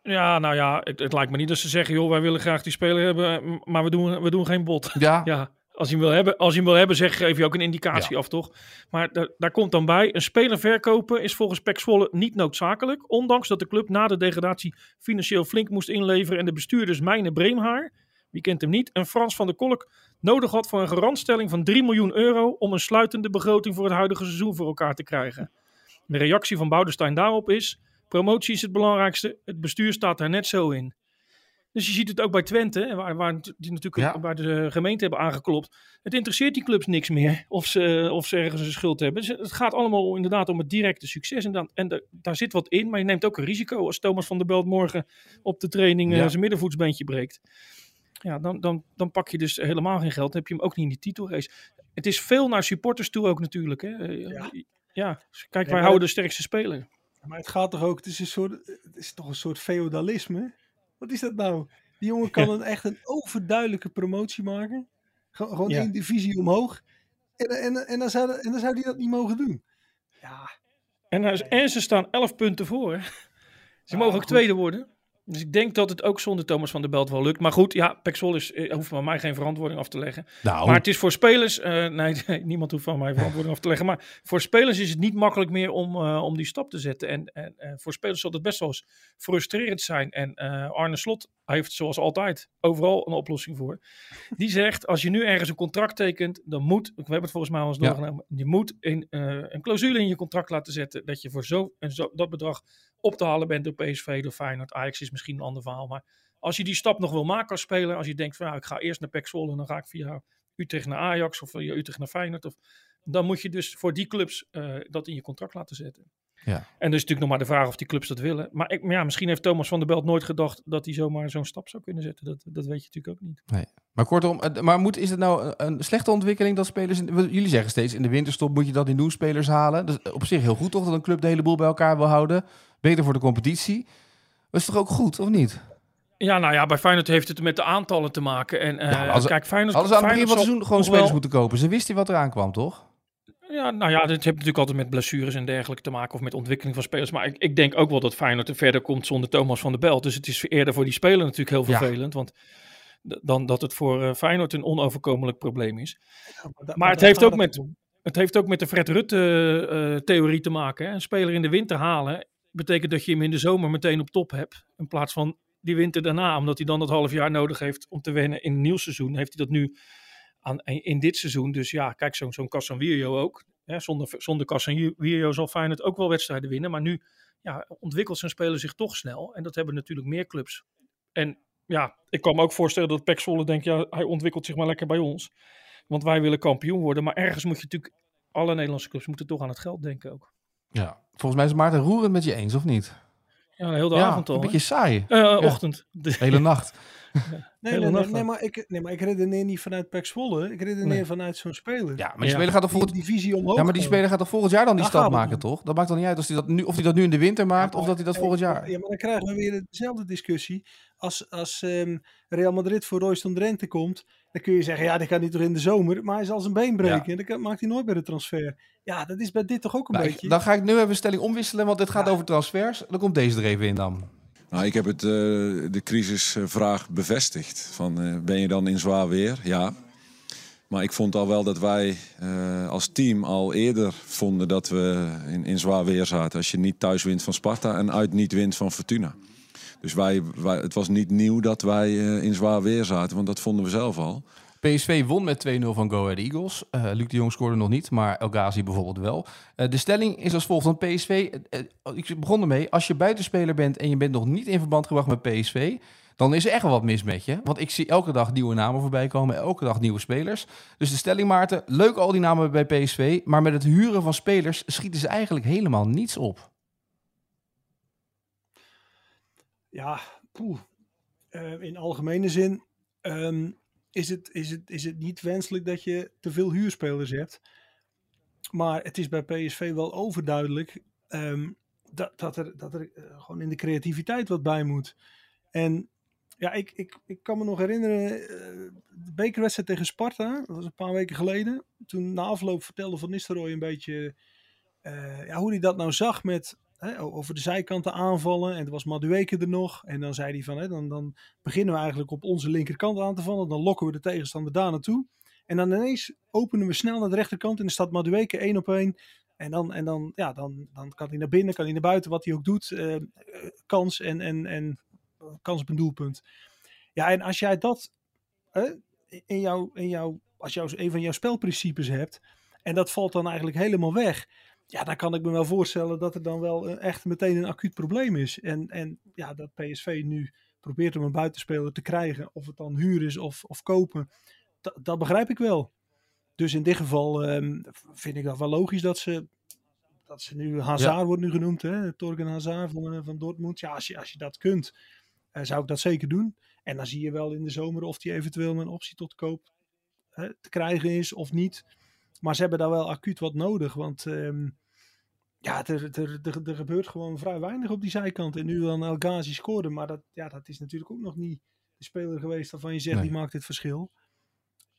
Ja, nou ja, het, het lijkt me niet dat ze zeggen, joh, wij willen graag die speler hebben, maar we doen, we doen geen bod. Ja, (laughs) Ja, als je hem wil hebben, als je hem wil hebben zeg, geef je ook een indicatie af, toch? Maar da- daar komt dan bij, een speler verkopen is volgens Pek Zwolle niet noodzakelijk. Ondanks dat de club na de degradatie financieel flink moest inleveren en de bestuurders Mijne Breemhaar, wie kent hem niet, en Frans van der Kolk nodig had voor een garantstelling van 3 miljoen euro om een sluitende begroting voor het huidige seizoen voor elkaar te krijgen. De reactie van Boudestein daarop is, promotie is het belangrijkste, het bestuur staat daar net zo in. Dus je ziet het ook bij Twente, waar, waar die natuurlijk Ja. waar de gemeente hebben aangeklopt. Het interesseert die clubs niks meer of ze, of ze ergens een schuld hebben. Dus het gaat allemaal inderdaad om het directe succes. En, dan, en da- daar zit wat in, maar je neemt ook een risico. Als Thomas van der Belt morgen op de training eh, Ja. zijn middenvoetsbeentje breekt. Ja, dan, dan, dan pak je dus helemaal geen geld. Dan heb je hem ook niet in die titelrace. Het is veel naar supporters toe ook natuurlijk. Hè. Eh, Ja. ja. kijk, wij houden de sterkste speler. Maar het gaat toch ook, het is, een soort, het is toch een soort feodalisme? Wat is dat nou? Die jongen kan (laughs) een, echt een overduidelijke promotie maken. Gewoon, gewoon Ja. één divisie omhoog. En, en, en, dan zou, en dan zou die dat niet mogen doen. Ja, En, hij en ze staan 11 punten voor. hè. (laughs) Ze mogen ook goed. tweede worden. Dus ik denk dat het ook zonder Thomas van der Belt wel lukt. Maar goed, ja, Pexol is, eh, hoeft van mij geen verantwoording af te leggen. nou, Maar het is voor spelers, eh, nee, nee, (laughs) niemand hoeft van mij verantwoording af te leggen. Maar voor spelers is het niet makkelijk meer om, eh, om die stap te zetten. En, en voor spelers zal het best wel eens frustrerend zijn. En Arne Slot heeft zoals altijd overal een oplossing voor. Die zegt, als je nu ergens een contract tekent, dan moet, we hebben het volgens mij al eens Ja. doorgenomen, je moet een, een clausule in je contract laten zetten dat je voor zo en zo dat bedrag op te halen bent door PSV, door Feyenoord. Ajax is misschien een ander verhaal, maar als je die stap nog wil maken als speler, als je denkt van nou, ik ga eerst naar PEC Zwolle en dan ga ik via Utrecht naar Ajax of via Utrecht naar Feyenoord, of, dan moet je dus voor die clubs eh, dat in je contract laten zetten. Ja. En is natuurlijk nog maar de vraag of die clubs dat willen. Maar, ik, maar ja, misschien heeft Thomas van der Belt nooit gedacht dat hij zomaar zo'n stap zou kunnen zetten. Dat, dat weet je natuurlijk ook niet. Maar kortom, het- maar moet, is het nou een, slechte ontwikkeling dat spelers... In, jullie zeggen steeds, in de winterstop moet je dat niet doen, spelers halen. Dat is op zich heel goed toch, dat een club de hele boel bij elkaar wil houden. Beter voor de competitie. Dat is toch ook goed, of niet? Ja, nou ja, bij Feyenoord heeft het met de aantallen te maken. En eh, Ja, als- kijk, Feyenoord, Hadden ze aan het begin van het seizoen gewoon spelers wel- moeten kopen. Ze wisten wat eraan kwam, toch? Ja, nou ja, dit heeft natuurlijk altijd met blessures en dergelijke te maken of met ontwikkeling van spelers. Maar ik, ik denk ook wel dat Feyenoord er verder komt zonder Thomas van der Belt. Dus het is eerder voor die speler natuurlijk heel Ja. vervelend. Want dan dat het voor eh, Feyenoord een onoverkomelijk probleem is. Maar het heeft ook met, het heeft ook met de Fred Rutte-theorie te maken. Hè. Een speler in de winter halen betekent dat je hem in de zomer meteen op top hebt. In plaats van die winter daarna, omdat hij dan dat half jaar nodig heeft om te wennen in een nieuw seizoen. Heeft hij dat nu aan, in dit seizoen. Dus ja, kijk, zo'n zo'n Casemiro ook. Hè. Zonder, zonder Casemiro zal Feyenoord ook wel wedstrijden winnen. Maar nu ja, ontwikkelt zijn speler zich toch snel. En dat hebben natuurlijk meer clubs. En ja, ik kan me ook voorstellen dat Pek Zwolle denkt, ja, hij ontwikkelt zich maar lekker bij ons. Want wij willen kampioen worden. Maar ergens moet je natuurlijk, alle Nederlandse clubs moeten toch aan het geld denken ook. Ja. Volgens mij is Maarten roerend met je eens, of niet? Ja, heel de ja, avond al. een hè? beetje saai. Eh, Ochtend. De hele nacht. (laughs) Nee, Hele nee, nee, nacht nee, lang. maar ik, nee, maar ik redeneer niet vanuit Pek Zwolle. Ik redeneer Nee. vanuit zo'n speler. Ja, maar die Ja. speler gaat toch Die volgend... divisie omhoog. Ja, maar die speler gaat toch volgend jaar dan die stap maken, toch? Dat maakt dan niet uit als hij dat nu, of hij dat nu in de winter maakt Ja, of dat hij dat maar- volgend jaar. Ja, maar dan krijgen we weer dezelfde discussie. Als, als ehm, Real Madrid voor Royston Drenthe komt, dan kun je zeggen, ja, die kan niet toch in de zomer, maar hij zal zijn been breken. Ja. En dan kan- maakt hij nooit bij de transfer. Ja, dat is bij dit toch ook een Nou, ik- beetje... dan ga ik nu even een stelling omwisselen, want dit gaat over transfers. Dan komt deze er even in dan. Nou, ik heb het, eh, de crisisvraag bevestigd. Van, eh, ben je dan in zwaar weer? Ja. Maar ik vond al wel dat wij als team al eerder vonden dat we in, in zwaar weer zaten. Als je niet thuis wint van Sparta en uit niet wint van Fortuna. Dus wij, het was niet nieuw dat wij in zwaar weer zaten, want dat vonden we zelf al. PSV won met 2-0 van Go Ahead Eagles. Uh, Luc de Jong scoorde nog niet, maar El Ghazi bijvoorbeeld wel. Uh, de stelling is als volgt. Want PSV, ik begon ermee, als je buitenspeler bent en je bent nog niet in verband gebracht met PSV... dan is er echt wat mis met je. Want ik zie elke dag nieuwe namen voorbij komen, elke dag nieuwe spelers. Dus de stelling, Maarten, leuk al die namen bij PSV... maar met het huren van spelers schieten ze eigenlijk helemaal niets op. Ja, poeh. in algemene zin... Um is het, is, het, is het niet wenselijk dat je te veel huurspelers hebt. Maar het is bij PSV wel overduidelijk um, dat, dat er, dat er uh, gewoon in de creativiteit wat bij moet. En ja, ik, ik, ik kan me nog herinneren, uh, de bekerwedstrijd tegen Sparta, dat was een paar weken geleden. Toen na afloop vertelde Van Nistelrooy een beetje uh, ja, hoe hij dat nou zag met hè, over de zijkanten aanvallen. En er was Madueke er nog. En dan zei hij van, hè, dan, dan beginnen we eigenlijk op onze linkerkant aan te vallen. Dan lokken we de tegenstander daar naartoe. En dan ineens openen we snel naar de rechterkant. En dan staat Madueke één op één. En, dan, en dan, ja, dan, dan kan hij naar binnen, kan hij naar buiten, wat hij ook doet. Uh, kans en, en, en kans op een doelpunt. Ja, en als jij dat uh, in jouw, in jouw, als jou een van jouw spelprincipes hebt. En dat valt dan eigenlijk helemaal weg ja, dan kan ik me wel voorstellen dat er dan wel echt meteen een acuut probleem is. En, en ja, dat PSV nu probeert om een buitenspeler te krijgen, of het dan huur is of, of kopen, dat begrijp ik wel. Dus in dit geval um, vind ik dat wel logisch dat ze, dat ze nu Hazard wordt nu genoemd, hè? Torgen Hazard van, eh, van Dortmund. Ja, als je, als je dat kunt, uh, zou ik dat zeker doen. En dan zie je wel in de zomer of die eventueel een optie tot koop hè, te krijgen is of niet. Maar ze hebben daar wel acuut wat nodig. Want um, ja, er, er, er, er, gebeurt gewoon vrij weinig op die zijkant. En nu dan El Ghazi scoorde. Maar dat, ja, dat is natuurlijk ook nog niet de speler geweest waarvan je zegt die maakt het verschil.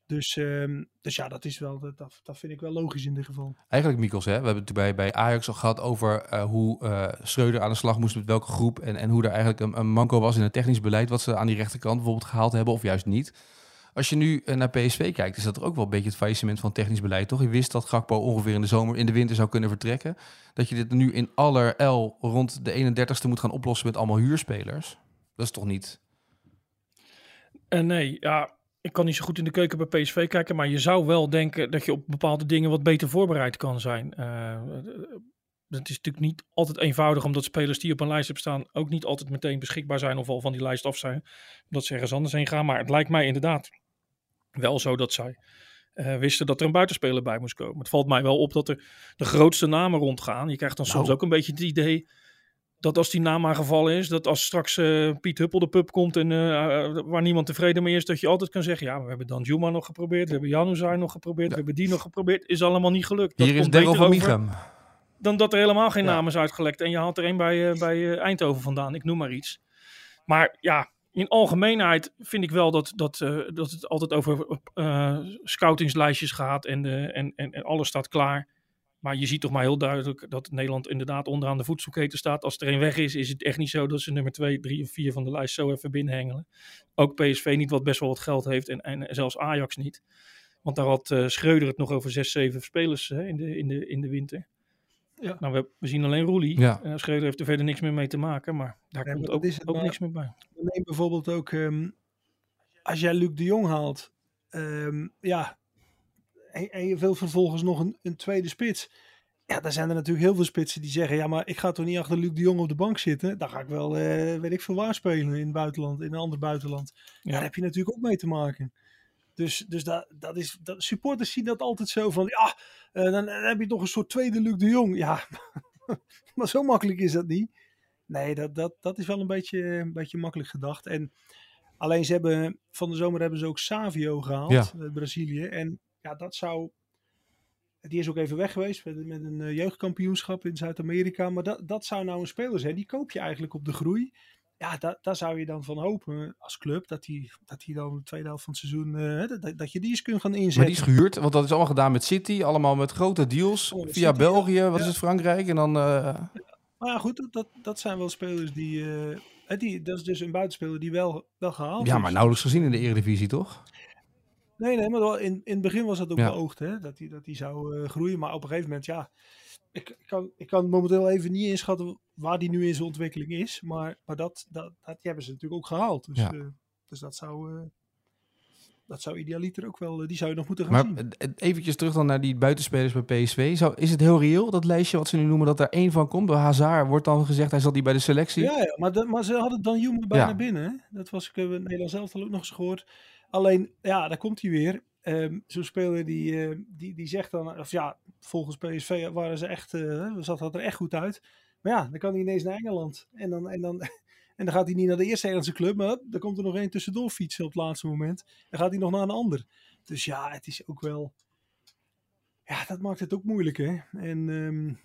Dus, um, dus ja, dat is wel, dat, dat vind ik wel logisch in dit geval. Eigenlijk, Mikkels, hè, we hebben het bij, bij Ajax al gehad over uh, hoe uh, Schreuder aan de slag moest met welke groep. En, en hoe er eigenlijk een, een manco was in het technisch beleid, wat ze aan die rechterkant bijvoorbeeld gehaald hebben, of juist niet. Als je nu eh, naar PSV kijkt, is dat er ook wel een beetje het faillissement van technisch beleid, toch? Je wist dat Gakpo ongeveer in de zomer, in de winter zou kunnen vertrekken. Dat je dit nu in aller L rond de 31ste moet gaan oplossen met allemaal huurspelers. Dat is toch niet... Uh, nee, ja, ik kan niet zo goed in de keuken bij PSV kijken, maar je zou wel denken dat je op bepaalde dingen wat beter voorbereid kan zijn. Uh, het is natuurlijk niet altijd eenvoudig, omdat spelers die op een lijst hebben staan ook niet altijd meteen beschikbaar zijn of al van die lijst af zijn. Omdat ze ergens anders heen gaan. Maar het lijkt mij inderdaad wel zo dat zij uh, wisten dat er een buitenspeler bij moest komen. Het valt mij wel op dat er de grootste namen rondgaan. Je krijgt dan soms nou. ook een beetje het idee dat als die naam aangevallen is, dat als straks uh, Piet Huppel de pub komt en uh, waar niemand tevreden mee is, dat je altijd kan zeggen, ja, we hebben dan Juma nog geprobeerd, we hebben Januzaj nog geprobeerd, ja. we hebben die nog geprobeerd, is allemaal niet gelukt. Dat Hier is Daryl van Michem dan dat er helemaal geen ja. naam is uitgelekt. En je haalt er een bij, bij Eindhoven vandaan, ik noem maar iets. Maar ja, in algemeenheid vind ik wel dat, dat, uh, dat het altijd over scoutingslijstjes gaat en, en, en, alles staat klaar. Maar je ziet toch maar heel duidelijk dat Nederland inderdaad onderaan de voedselketen staat. Als er een weg is, is het echt niet zo dat ze nummer 2, 3 of 4 van de lijst zo even binnenhengelen. Ook PSV niet, wat best wel wat geld heeft en, en zelfs Ajax niet. Want daar had Schreuder het nog over 6, 7 spelers hè, in, de, in, de, in de winter. Ja. Nou, we, we, zien alleen Roelie. Ja. Uh, Schreuder heeft er verder niks meer mee te maken, maar daar nee, komt maar ook, ook maar, niks meer bij. Neem bijvoorbeeld ook, um, als jij Luc de Jong haalt, um, ja, en, en, je wil vervolgens nog een, een, tweede spits. Ja, dan zijn er natuurlijk heel veel spitsen die zeggen, ja, maar ik ga toch niet achter Luc de Jong op de bank zitten. Dan ga ik wel, uh, weet ik veel waar spelen in het buitenland, in een ander buitenland. Ja. Daar heb je natuurlijk ook mee te maken. Dus, dus dat, dat is, dat, supporters zien dat altijd zo van, ja, uh, dan, dan, heb je toch een soort tweede Luc de Jong. Ja, (laughs) maar zo makkelijk is dat niet. Nee, dat, dat, dat is wel een beetje, een beetje makkelijk gedacht. En alleen ze hebben, van de zomer hebben ze ook Savio gehaald, ja. uit Brazilië. En ja, dat zou, die is ook even weg geweest met, met een uh, jeugdkampioenschap in Zuid-Amerika. Maar dat, dat zou nou een speler zijn, die koop je eigenlijk op de groei ja, da daar zou je dan van hopen als club dat hij dat die dan de tweede helft van het seizoen, uh, dat, dat je die eens kunt gaan inzetten. Maar die is gehuurd, want dat is allemaal gedaan met City, allemaal met grote deals oh, via City, België, ja. wat is het, Frankrijk en dan... Uh... Maar ja, goed, dat, dat zijn wel spelers die, uh, die, dat is dus een buitenspeler die wel, wel gehaald Ja, maar nauwelijks gezien in de Eredivisie, toch? Nee, nee, maar in, in het begin was dat ook ja. beoogd, hè? Dat hij dat die zou groeien. Maar op een gegeven moment, ja, ik, ik, kan, ik kan momenteel even niet inschatten waar die nu in zijn ontwikkeling is. Maar, maar dat, dat, dat die hebben ze natuurlijk ook gehaald. Dus, ja. uh, dus dat zou... Uh, dat zou idealiter ook wel, die zou je nog moeten gaan maar, zien. Eventjes terug dan naar die buitenspelers bij PSV. Zou, is het heel reëel, dat lijstje wat ze nu noemen, dat er één van komt? Bij Hazard wordt dan gezegd, hij zat die bij de selectie. Ja, ja maar, de, maar ze hadden dan Juma bijna ja. binnen. Hè? Dat was ik in Nederland zelf al ook nog eens gehoord. Alleen, ja, daar komt hij weer. Um, Zo'n speler die, uh, die, die zegt dan, of ja, volgens PSV waren ze echt, uh, zat dat er echt goed uit. Maar ja, dan kan hij ineens naar Engeland. En dan, en dan, (laughs) en dan gaat hij niet naar de eerste Engelse club, maar dan komt er nog één tussendoor fietsen op het laatste moment. Dan gaat hij nog naar een ander. Dus ja, het is ook wel, ja, dat maakt het ook moeilijk hè. En... Um,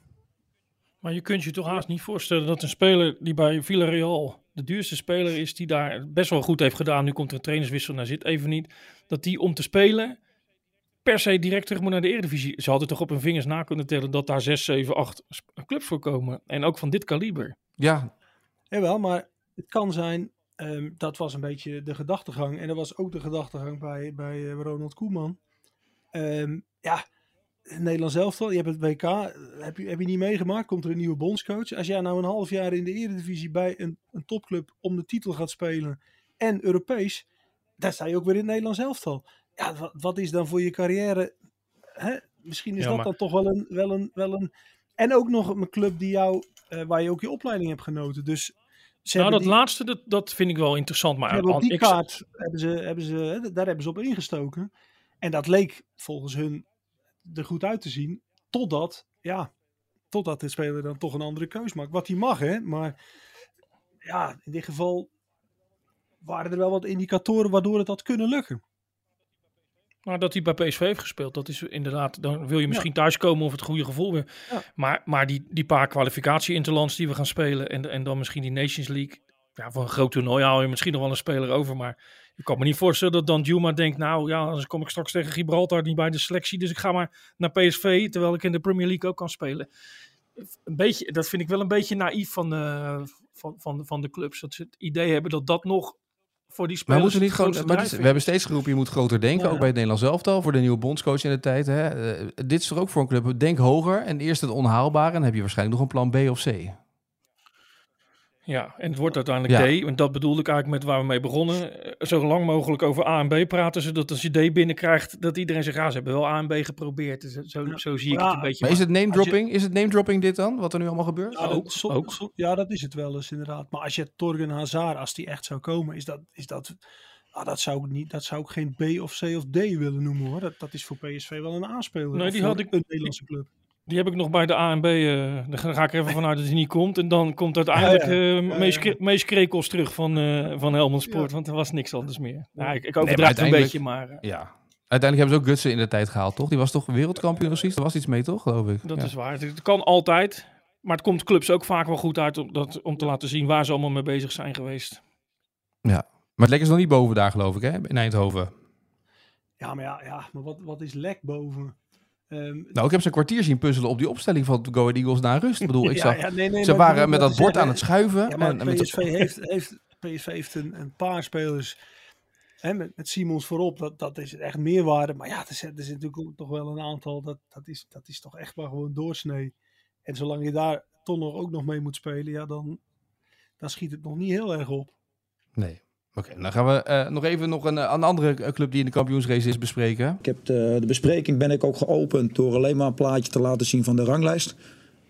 maar je kunt je toch haast niet voorstellen dat een speler die bij Villarreal de duurste speler is, die daar best wel goed heeft gedaan. Nu komt er een trainerswissel, naar zit even niet. Dat die om te spelen per se direct terug moet naar de Eredivisie. Ze hadden toch op hun vingers na kunnen tellen dat daar 6, 7, 8 clubs voor komen. En ook van dit kaliber. Ja. Jawel, maar het kan zijn, um, dat was een beetje de gedachtegang. En dat was ook de gedachtegang bij, bij uh, Ronald Koeman. Um, ja, Nederland zelf al, je hebt het WK, heb je, heb je niet meegemaakt, komt er een nieuwe bondscoach. Als jij nou een half jaar in de Eredivisie bij een, een topclub om de titel gaat spelen en Europees, dan sta je ook weer in het Nederlands elftal. Ja, wat, wat is dan voor je carrière? Hè? Misschien is ja, dat maar... dan toch wel een, wel, een, wel een. En ook nog een club die jou, uh, waar je ook je opleiding hebt genoten. Dus nou, dat die... laatste, dat, dat vind ik wel interessant. Maar die kaart hebben ze, hebben ze, daar hebben ze op ingestoken. En dat leek volgens hun er goed uit te zien. Totdat, ja, totdat de speler dan toch een andere keus maakt. Wat hij mag, hè. Maar ja, in dit geval waren er wel wat indicatoren waardoor het had kunnen lukken. Nou, dat hij bij PSV heeft gespeeld, dat is inderdaad, dan wil je misschien ja. thuiskomen of het goede gevoel weer. Ja. Maar, maar die, die paar kwalificatie-interlands die we gaan spelen en, en dan misschien die Nations League. Ja, voor een groot toernooi haal je misschien nog wel een speler over, maar ik kan me niet voorstellen dat dan Juma denkt, nou ja, dan kom ik straks tegen Gibraltar niet bij de selectie, dus ik ga maar naar PSV, terwijl ik in de Premier League ook kan spelen. Een beetje, dat vind ik wel een beetje naïef van, uh, van, van, van de clubs. Dat ze het idee hebben dat dat nog voor die spelers. Maar moeten niet gewoon. Maar we hebben steeds geroepen, je moet groter denken. Ja. Ook bij het Nederlands elftal, voor de nieuwe bondscoach in de tijd. Hè. Uh, dit is er ook voor een club. Denk hoger en eerst het onhaalbare. En dan heb je waarschijnlijk nog een plan B of C. Ja, en het wordt uiteindelijk ja. D. En dat bedoelde ik eigenlijk met waar we mee begonnen. Zo lang mogelijk over A en B praten, zodat als je D binnenkrijgt, dat iedereen zegt, ja, ze hebben wel A en B geprobeerd. Dus zo, ja. zo zie ik ja, het een beetje. Maar is het name dropping? Je... Is het name dropping dit dan, wat er nu allemaal gebeurt? Ja, ook. So, ja, dat is het wel eens inderdaad. Maar als je Torgen Hazard, als die echt zou komen, is dat, is dat, ah, dat zou ik niet, dat zou ik geen B of C of D willen noemen hoor. Dat, dat is voor PSV wel een aanspeler. Nee, die had ik een Nederlandse club. Die heb ik nog bij de ANB. Uh, daar ga ik er even vanuit dat hij niet komt. En dan komt uiteindelijk (laughs) uh, Mees, ja, Mees Krekels terug van, uh, van Helmond Sport. Want er was niks anders meer. Nou, ik, ik overdrijf nee, een beetje, maar... ja. Uiteindelijk hebben ze ook Gutsen in de tijd gehaald, toch? Die was toch wereldkampioen precies? Er was iets mee, toch? Geloof ik. Dat is waar. Het kan altijd. Maar het komt clubs ook vaak wel goed uit om, dat, om te laten zien waar ze allemaal mee bezig zijn geweest. Ja, maar het lek is nog niet boven daar, geloof ik, hè? In Eindhoven. Ja, maar ja, ja maar wat, wat is lek boven? Um, nou, ik heb ze een kwartier zien puzzelen op die opstelling van Go Ahead Eagles naar rust. Ik bedoel, (laughs) ik zag, ja, nee, nee, ze waren met dat bord aan het schuiven. Ja, en, PSV, heeft, heeft, PSV heeft een, een paar spelers hè, met, met Simons voorop. Dat, dat is echt meerwaarde. Maar ja, er zit, er zit natuurlijk ook toch wel een aantal. Dat, dat, is, dat is toch echt maar gewoon doorsnee. En zolang je daar toch nog ook nog mee moet spelen, ja, dan, dan schiet het nog niet heel erg op. Nee. Oké, okay, dan gaan we uh, nog even nog een, een, andere club die in de kampioensrace is bespreken. Ik heb de, de, bespreking ben ik ook geopend door alleen maar een plaatje te laten zien van de ranglijst.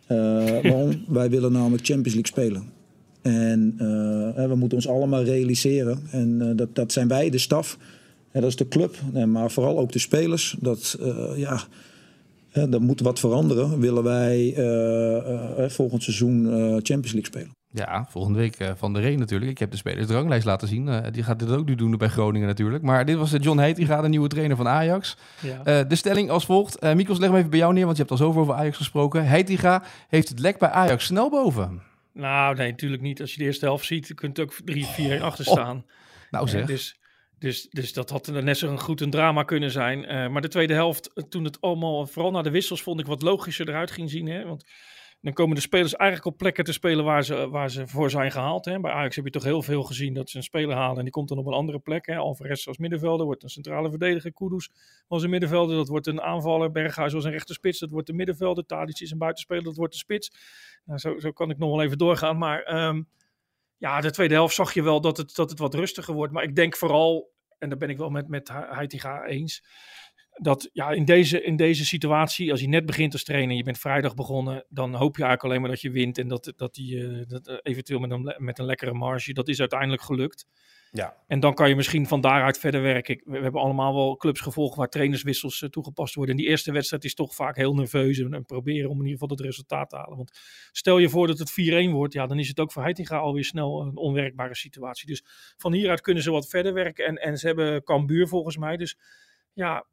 Uh, (laughs) waarom? Wij willen namelijk Champions League spelen. En uh, we moeten ons allemaal realiseren. En dat, dat zijn wij, de staf. En dat is de club. maar vooral ook de spelers. Dat, ja, dat moet wat veranderen. Willen wij volgend seizoen Champions League spelen. Ja, volgende week uh, Van de Reen natuurlijk. Ik heb de spelers de ranglijst laten zien. Uh, die gaat dit ook nu doen bij Groningen natuurlijk. Maar dit was John Heet, die gaat de nieuwe trainer van Ajax. Ja. Uh, de stelling als volgt. Uh, Mikos, leg hem even bij jou neer, want je hebt al zoveel over Ajax gesproken. Heitinga heeft het lek bij Ajax snel boven. Nou, nee, natuurlijk niet. Als je de eerste helft ziet, kunt ook 3-4 achter staan. Oh, nou zeg. dus, dus, dus dat had net zo goed een drama kunnen zijn. maar de tweede helft, toen het allemaal, vooral na de wissels, vond ik wat logischer eruit ging zien. Hè? Want Dan komen de spelers eigenlijk op plekken te spelen waar ze, waar ze voor zijn gehaald. Hè. Bij Ajax heb je toch heel veel gezien dat ze een speler halen en die komt dan op een andere plek. Hè. Alvarez als middenvelder wordt een centrale verdediger. Kudus was een middenvelder, dat wordt een aanvaller. Berghuis was een rechterspits, dat wordt een middenvelder. Tadic is een buitenspeler, dat wordt een spits. Nou, zo, zo kan ik nog wel even doorgaan. Maar ehm, ja, de tweede helft zag je wel dat het, dat het wat rustiger wordt. Maar ik denk vooral, en daar ben ik wel met, met Heitinga eens dat ja, in, deze, in deze situatie, als je net begint als trainer, je bent vrijdag begonnen, dan hoop je eigenlijk alleen maar dat je wint en dat, dat die uh, dat, uh, eventueel met een, met een lekkere marge, dat is uiteindelijk gelukt. Ja. En dan kan je misschien van daaruit verder werken. We, hebben allemaal wel clubs gevolgd waar trainerswissels uh, toegepast worden. En die eerste wedstrijd is toch vaak heel nerveus en, en, proberen om in ieder geval het resultaat te halen. Want stel je voor dat het 4-1 wordt, ja, dan is het ook voor Heitinga alweer snel een onwerkbare situatie. Dus van hieruit kunnen ze wat verder werken en, en ze hebben Cambuur volgens mij. Dus ja,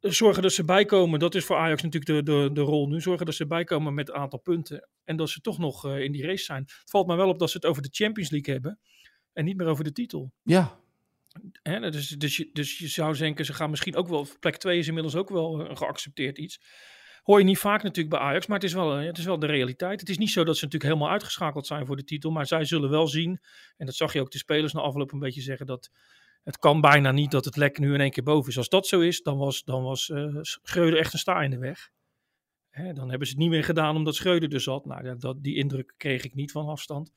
zorgen dat ze bijkomen. Dat is voor Ajax natuurlijk de, de, de rol nu. Zorgen dat ze bijkomen met een aantal punten. En dat ze toch nog uh, in die race zijn. Het valt mij wel op dat ze het over de Champions League hebben. En niet meer over de titel. Ja. Hè, dus, dus, je, dus je zou denken, ze gaan misschien ook wel. Plek 2 is inmiddels ook wel een geaccepteerd iets. Hoor je niet vaak natuurlijk bij Ajax, maar het is, wel, het is wel de realiteit. Het is niet zo dat ze natuurlijk helemaal uitgeschakeld zijn voor de titel. Maar zij zullen wel zien, en dat zag je ook de spelers na afloop een beetje zeggen, dat het kan bijna niet dat het lek nu in één keer boven is. Als dat zo is, dan was, dan was uh, Schreuder echt een sta in de weg. Hè, dan hebben ze het niet meer gedaan omdat Schreuder er zat. Nou, dat, die indruk kreeg ik niet van afstand.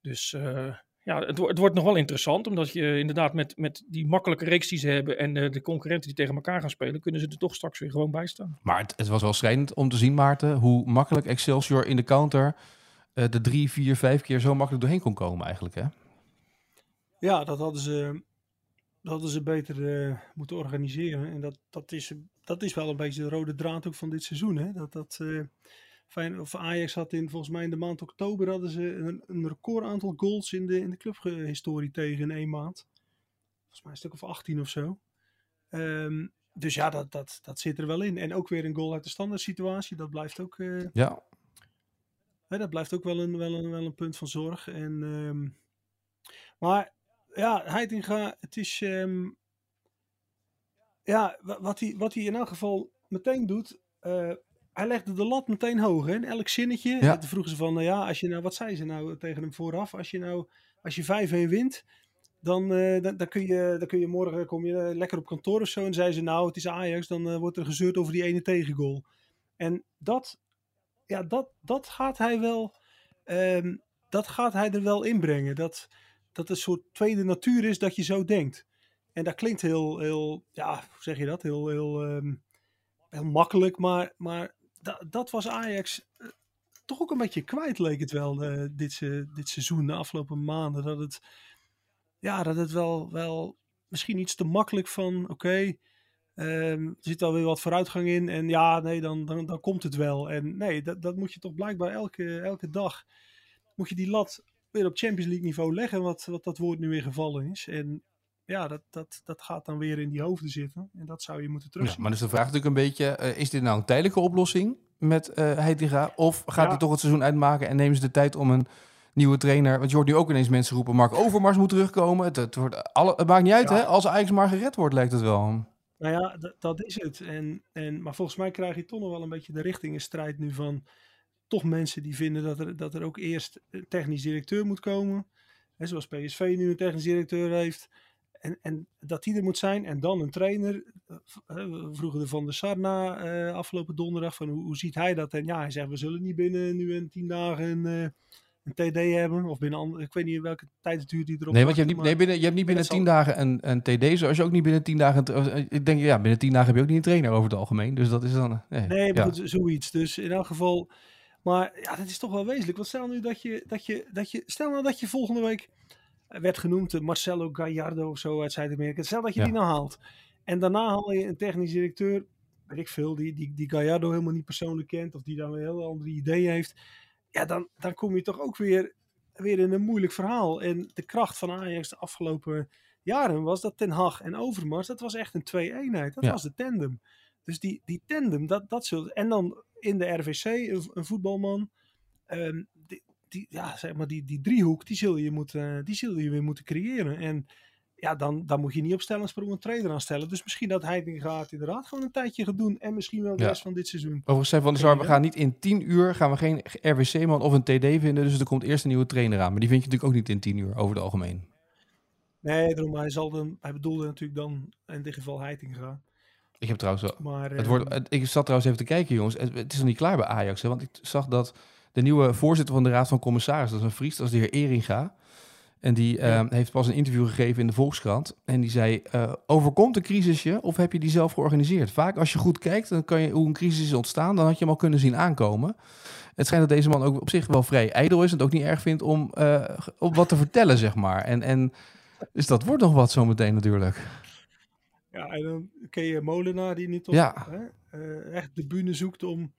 Dus uh, ja, het, het, wordt nog wel interessant. Omdat je inderdaad met, met die makkelijke reeks die ze hebben en uh, de concurrenten die tegen elkaar gaan spelen, kunnen ze er toch straks weer gewoon bij staan. Maar het, het was wel schrijnend om te zien, Maarten, hoe makkelijk Excelsior in de counter de drie, vier, vijf keer zo makkelijk doorheen kon komen eigenlijk. Hè? Ja, dat hadden ze dat hadden ze beter uh, moeten organiseren. En dat, dat, is, dat is wel een beetje de rode draad ook van dit seizoen. Hè? Dat, dat, fijn, of Ajax had in, volgens mij in de maand oktober hadden ze een, een record aantal goals in de, in de clubhistorie tegen in één maand. Volgens mij een stuk of 18 of zo. Um, dus ja, dat, dat, dat zit er wel in. En ook weer een goal uit de standaard situatie. Dat blijft ook, uh, ja. Hè, dat blijft ook wel een, wel een, wel een punt van zorg. En, um, maar ja, Heitinga, het is. Um, ja, wat hij, wat hij in elk geval meteen doet. Uh, hij legde de lat meteen hoog. Hè? In elk zinnetje. Ja. Toen vroegen ze van, nou ja, als je nou, wat zei ze nou tegen hem vooraf? Als je nou, als je 5-1 wint, dan, uh, dan, dan, kun je, dan kun je morgen kom je lekker op kantoor of zo. En zei ze, nou, het is Ajax, dan uh, wordt er gezeurd over die ene tegengoal. En dat, ja, dat, dat gaat hij wel, um, dat gaat hij er wel inbrengen. Dat, dat een soort tweede natuur is dat je zo denkt. En dat klinkt heel, heel ja, hoe zeg je dat? Heel, heel, um, heel makkelijk, maar, maar dat, was Ajax uh, toch ook een beetje kwijt, leek het wel, uh, dit, dit seizoen, de afgelopen maanden. Dat het, ja, dat het wel, wel misschien iets te makkelijk van, oké, okay, um, er zit alweer wat vooruitgang in en ja, nee, dan, dan, dan komt het wel. En nee, dat, dat moet je toch blijkbaar elke, elke dag, moet je die lat weer op Champions League niveau leggen, wat, wat dat woord nu weer gevallen is. En ja, dat, dat, dat gaat dan weer in die hoofden zitten. En dat zou je moeten terugzien. Ja, maar dus de vraag natuurlijk een beetje, uh, is dit nou een tijdelijke oplossing met uh, Heitinga? Of gaat ja. hij toch het seizoen uitmaken en nemen ze de tijd om een nieuwe trainer... Want je hoort nu ook ineens mensen roepen, Mark Overmars moet terugkomen. Het, het, wordt alle, het maakt niet uit, ja. hè? Als Ajax maar gered wordt, lijkt het wel. Nou ja, dat is het. En, en, maar volgens mij krijg je toch nog wel een beetje de richtingenstrijd nu van toch mensen die vinden dat er, dat er ook eerst een technisch directeur moet komen. En zoals PSV nu een technisch directeur heeft. En, en dat die er moet zijn. En dan een trainer. We vroegen de Van der Sarna uh, afgelopen donderdag. Van hoe, hoe, ziet hij dat? En ja, hij zegt we zullen niet binnen nu en tien dagen een, uh, een TD hebben. Of binnen, andere, ik weet niet welke tijd duurt die erop. Nee, want je hebt niet, nee, binnen, je hebt niet binnen tien dagen een, een TD. Zoals je ook niet binnen tien dagen... Ik denk, ja, binnen tien dagen heb je ook niet een trainer over het algemeen. Dus dat is dan... Nee, nee ja. goed, zoiets. Dus in elk geval... Maar ja, dat is toch wel wezenlijk. Want stel nu dat je, dat je, dat je, stel nou dat je volgende week werd genoemd Marcelo Gallardo of zo uit Zuid-Amerika. Stel dat je ja. die nou haalt. En daarna haal je een technisch directeur, weet ik veel, die, die, die Gallardo helemaal niet persoonlijk kent. Of die dan een heel andere idee heeft. Ja, dan, dan kom je toch ook weer, weer in een moeilijk verhaal. En de kracht van Ajax de afgelopen jaren was dat Ten Hag en Overmars, dat was echt een twee-eenheid. Dat ja. was de tandem. Dus die, die tandem, dat, dat zult... En dan in de RVC, een, een voetbalman. Um, die, die, ja, zeg maar die, die driehoek, die zul, je moeten, die zul je weer moeten creëren. En ja, dan, dan moet je niet op stellensprong een trainer aanstellen. Dus misschien dat Heitinga het inderdaad gewoon een tijdje gaat doen. En misschien wel de Ja. rest van dit seizoen. Overigens zei Van der Sar, we gaan niet in 10 uur gaan we geen RWC-man of een TD vinden. Dus er komt eerst een nieuwe trainer aan. Maar die vind je natuurlijk ook niet in 10 uur over het algemeen. Nee, daarom, hij, zal dan, hij bedoelde natuurlijk dan in dit geval Heitinga. Ik heb trouwens wel- Maar, Het wordt, het- ik zat trouwens even te kijken, jongens. Het, het is nog niet klaar bij Ajax. Hè? Want ik zag dat de nieuwe voorzitter van de Raad van Commissarissen, dat is een Fries, dat is de heer Eringa. En die eh, heeft pas een interview gegeven in de Volkskrant. En die zei, eh, overkomt een crisisje of heb je die zelf georganiseerd? Vaak als je goed kijkt, dan kan je hoe een crisis is ontstaan, dan had je hem al kunnen zien aankomen. Het schijnt dat deze man ook op zich wel vrij ijdel is en het ook niet erg vindt om, eh, om wat te vertellen, zeg maar. En, en, dus dat wordt nog wat zometeen natuurlijk. Ja, en dan ken je Molenaar die niet op Ja. hè, eh, echt de bühne zoekt om,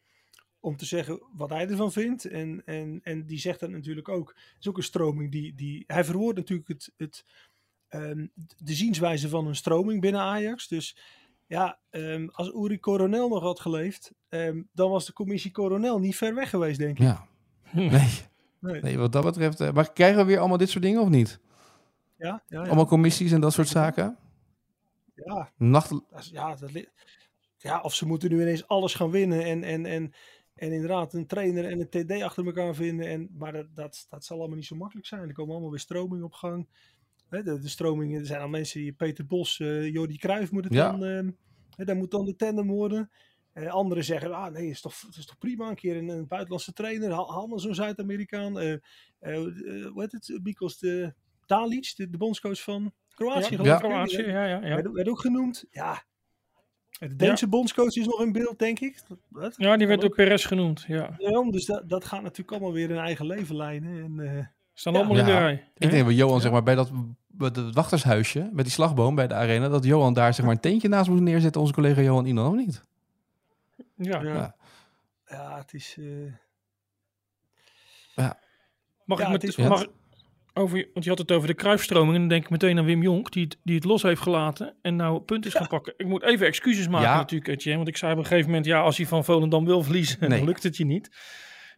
om te zeggen wat hij ervan vindt. En, en, en die zegt dat natuurlijk ook. Het is ook een stroming die. die hij verwoordt natuurlijk het, het, ehm, de zienswijze van een stroming binnen Ajax. Dus ja, ehm, als Uri Coronel nog had geleefd, ehm, dan was de commissie Coronel niet ver weg geweest, denk ik. Ja. (laughs) Nee. Nee. nee, wat dat betreft. eh, maar krijgen we weer allemaal dit soort dingen of niet? Ja, ja, ja. Allemaal commissies en dat soort zaken? Ja, Nacht... Ja, dat ja, of ze moeten nu ineens alles gaan winnen en, en, en, en inderdaad een trainer en een TD achter elkaar vinden. En, maar dat, dat, dat zal allemaal niet zo makkelijk zijn. Er komen allemaal weer stromingen op gang. De, de stromingen, er zijn al mensen die Peter Bos, eh Jordi Cruijff moet het Ja. dan, hè, daar moet dan de tandem worden. Eh, anderen zeggen, ah nee, het is toch, is toch prima een keer een, een buitenlandse trainer. Haal, maar zo'n Zuid-Amerikaan. eh eh, eh, hoe heet het? Bikos de Dalic, de, de bondscoach van Kroatië. Ja, ja. Kroatië, ja, ja, ja. werd, werd ook genoemd. Ja. De Deense bondscoach is nog in beeld, denk ik. Dat-? Ja, die werd Kan door Perez genoemd. Ja. ook. Daarom, dus dat, dat gaat natuurlijk allemaal weer een eigen leven leiden. En, eh, Staan Ja. allemaal in de Ja. rij. Ik denk dat Johan, zeg maar, bij dat, bij dat wachtershuisje, met die slagboom bij de arena, dat Johan daar zeg maar een teentje naast moest neerzetten, onze collega Johan Inan, of niet? Ja. ja. Ja. ja. het is... eh, Mag Ja, ik met, mag, over, want je had het over de kruifstroming. En dan denk ik meteen aan Wim Jonk, die het, die het los heeft gelaten. En nou punt is gaan pakken. Ik moet even excuses maken Ja. natuurlijk, Etienne. Want ik zei op een gegeven moment, ja, als hij van Volendam wil verliezen, (laughs) Nee. dan lukt het je niet.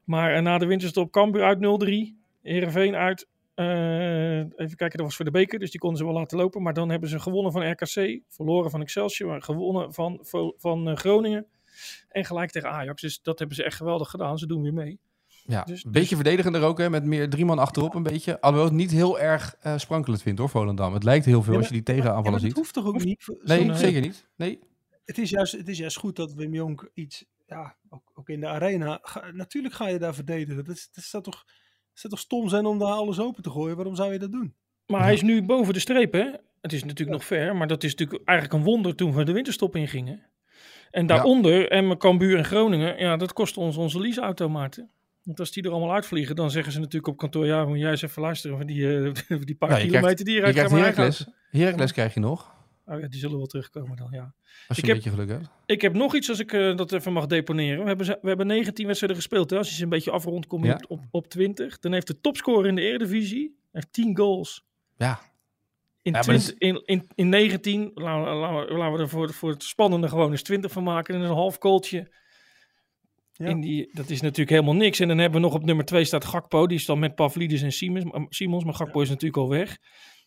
Maar eh, na de winterstop, Cambuur uit 0-3. Heerenveen uit, eh, even kijken, dat was voor de beker. Dus die konden ze wel laten lopen. Maar dan hebben ze gewonnen van RKC, verloren van Excelsior, gewonnen van, van eh, Groningen. En gelijk tegen Ajax. Dus dat hebben ze echt geweldig gedaan. Ze doen weer mee. Ja, Dus- een beetje verdedigender ook, hè, met meer drie man achterop een beetje. Alhoewel het niet heel erg eh, sprankelend vindt hoor, Volendam. Het lijkt heel veel Ja, als je die tegenaanvallen ziet. dat hoeft toch ook niet? Nee, zo'n- zeker niet. Nee. Het is, juist, het is juist goed dat Wim Jonk iets... Ja, ook, ook in de arena... ga- natuurlijk ga je daar verdedigen. Dat, is, dat zou toch, zou toch stom zijn om daar alles open te gooien? Waarom zou je dat doen? Maar hij is nu boven de streep, hè? Het is natuurlijk nog ver, maar dat is natuurlijk eigenlijk een wonder toen we de winterstop ingingen. En daaronder, en Cambuur en Groningen, ja, dat kost ons onze leaseauto, Maarten. Want als die er allemaal uitvliegen, dan zeggen ze natuurlijk op kantoor, ja, moet jij eens even luisteren van die, eh, (laughs) die paar kilometer krijgt- die je rijdt. eigen Heracles. Heracles krijg je nog. Oh ja, die zullen wel terugkomen dan, ja. als je Ik een heb- beetje geluk hebt. Ik heb nog iets als ik eh, dat even mag deponeren. We hebben, we hebben 19 wedstrijden gespeeld. Hè? Als je ze een beetje afrondt, kom je Ja. op, op, op 20. Dan heeft de topscorer in de Eredivisie heeft 10 goals. Ja, In, Ja, maar dat 20, in, in, in 19, laten we, laten we, laten we er voor, voor het spannende gewoon eens 20 van maken. En een half goaltje. Ja. In die, dat is natuurlijk helemaal niks. En dan hebben we nog op nummer 2 staat Gakpo. Die is dan met Pavlidis en Simons. Maar- Simons maar Gakpo is natuurlijk al weg.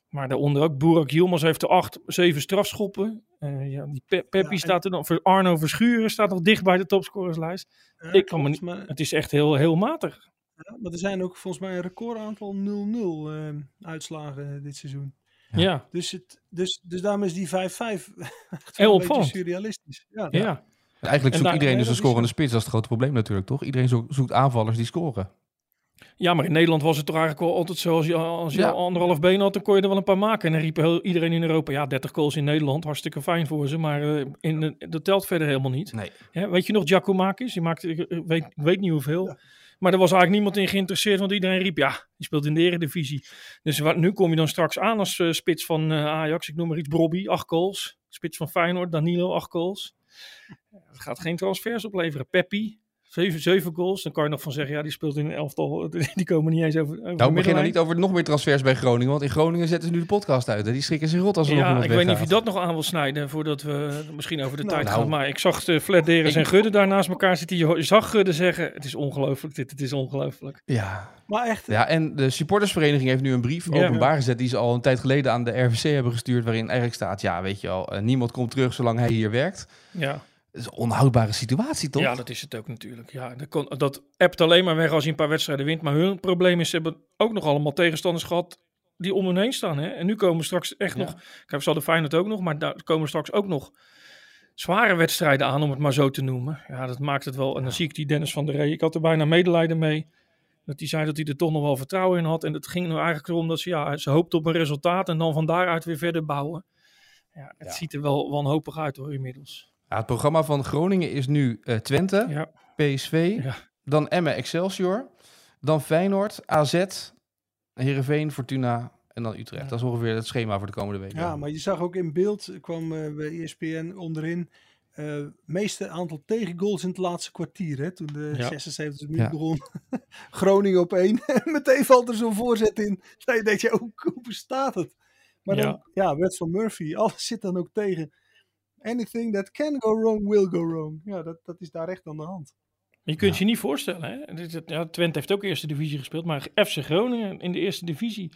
Maar daaronder ook Burak Yilmaz heeft er 8, 7 strafschoppen. Eh, ja, die Pe- Peppi en- staat er nog. Voor Arno Verschuren staat nog dicht bij de topscorerslijst. Ja, Ik kan me klopt, niet- maar, Het is echt heel, heel matig. ja, maar er zijn ook volgens mij een record aantal 0-0 eh, uitslagen dit seizoen. Ja, ja. Dus, het, dus, dus daarom is die 5-5 (laughs) echt wel Heel een opvallend. beetje surrealistisch. Ja, eigenlijk En zoekt daar- iedereen nee, dus een scorende spits. Dat is het grote probleem natuurlijk, toch? Iedereen zo- zoekt aanvallers die scoren. Ja, maar in Nederland was het toch eigenlijk wel altijd zo. Als je, als je Ja. anderhalf been had, dan kon je er wel een paar maken. En dan riep heel- iedereen in Europa, ja, 30 goals in Nederland. Hartstikke fijn voor ze. Maar eh, in, de- dat telt verder helemaal niet. Nee. Hè, weet je nog, Giacomakis? Die maakte, ik eh, weet, ik weet niet hoeveel. Maar er was eigenlijk niemand in geïnteresseerd. Want iedereen riep, ja, die speelt in de eredivisie. Dus wat, nu kom je dan straks aan als eh, spits van eh, Ajax. Ik noem maar iets, Brobby, 8 goals. Spits van Feyenoord, Danilo, 8 goals. Ja, Dat gaat geen transfers opleveren. Peppi, Zeven, zeven goals. Dan kan je nog van zeggen, ja, die speelt in een elftal. (laughs) Die komen niet eens over. over nou, begin dan niet over nog meer transfers bij Groningen. Want in Groningen zetten ze nu de podcast uit. Hè? Die schrikken zich rot als er ja, nog ik weet niet of je dat nog aan wil snijden. Voordat we misschien over de nou, tijd nou. gaan. Maar ik zag de Flederis en Gudde daar naast elkaar zitten. Je zag Gudde zeggen, het is ongelooflijk dit. Het is ongelooflijk. Ja. Maar echt. Ja, en de supportersvereniging heeft nu een brief Ja. openbaar gezet. Die ze al een tijd geleden aan de RVC hebben gestuurd. Waarin eigenlijk staat, ja, weet je wel, eh, niemand komt terug zolang hij hier werkt. Ja. Dat is een onhoudbare situatie, toch? Ja, dat is het ook natuurlijk. Ja, dat, kon, dat appt alleen maar weg als je een paar wedstrijden wint. Maar hun probleem is, ze hebben ook nog allemaal tegenstanders gehad die om hen heen staan. Hè? En nu komen straks echt Ja. nog, kijk, ze hadden Feyenoord ook nog, maar daar komen straks ook nog zware wedstrijden aan, om het maar zo te noemen. Ja, dat maakt het wel. En dan zie ik die Dennis van der Rey, ik had er bijna medelijden mee. Dat hij zei dat hij er toch nog wel vertrouwen in had. En het ging nu eigenlijk erom dat ze, ja, ze hoopt op een resultaat en dan van daaruit weer verder bouwen. Ja, het Ja. ziet er wel wanhopig uit hoor, inmiddels. Ja, het programma van Groningen is nu eh, Twente, Ja. PSV, Ja. dan Emmen Excelsior, dan Feyenoord, AZ, Heerenveen, Fortuna en dan Utrecht. Dat is ongeveer het schema voor de komende week. Ja, maar je zag ook in beeld, kwam eh, bij ESPN onderin, eh meeste aantal tegengoals in het laatste kwartier. Hè, toen de Ja. 76 minuut Ja. begon. (laughs) Groningen op één. (laughs) Meteen valt er zo'n voorzet in. Dan denk je, hoe bestaat het? Maar dan, Ja. ja, wet van Murphy, alles zit dan ook tegen. Anything that can go wrong, will go wrong. Ja, dat, dat is daar echt aan de hand. Je kunt je niet voorstellen. Hè? Ja, Twente heeft ook eerste divisie gespeeld, maar FC Groningen in de eerste divisie.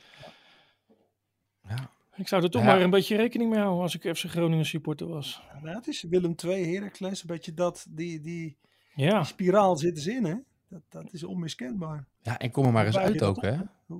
Ja. Ik zou er toch Ja. maar een beetje rekening mee houden als ik FC Groningen supporter was. Nou, het is Willem II, Heracles, een beetje dat, die, die, Ja, die spiraal zitten ze in, hè? Dat, dat is onmiskenbaar. Ja, en kom er maar eens uit ook, hè?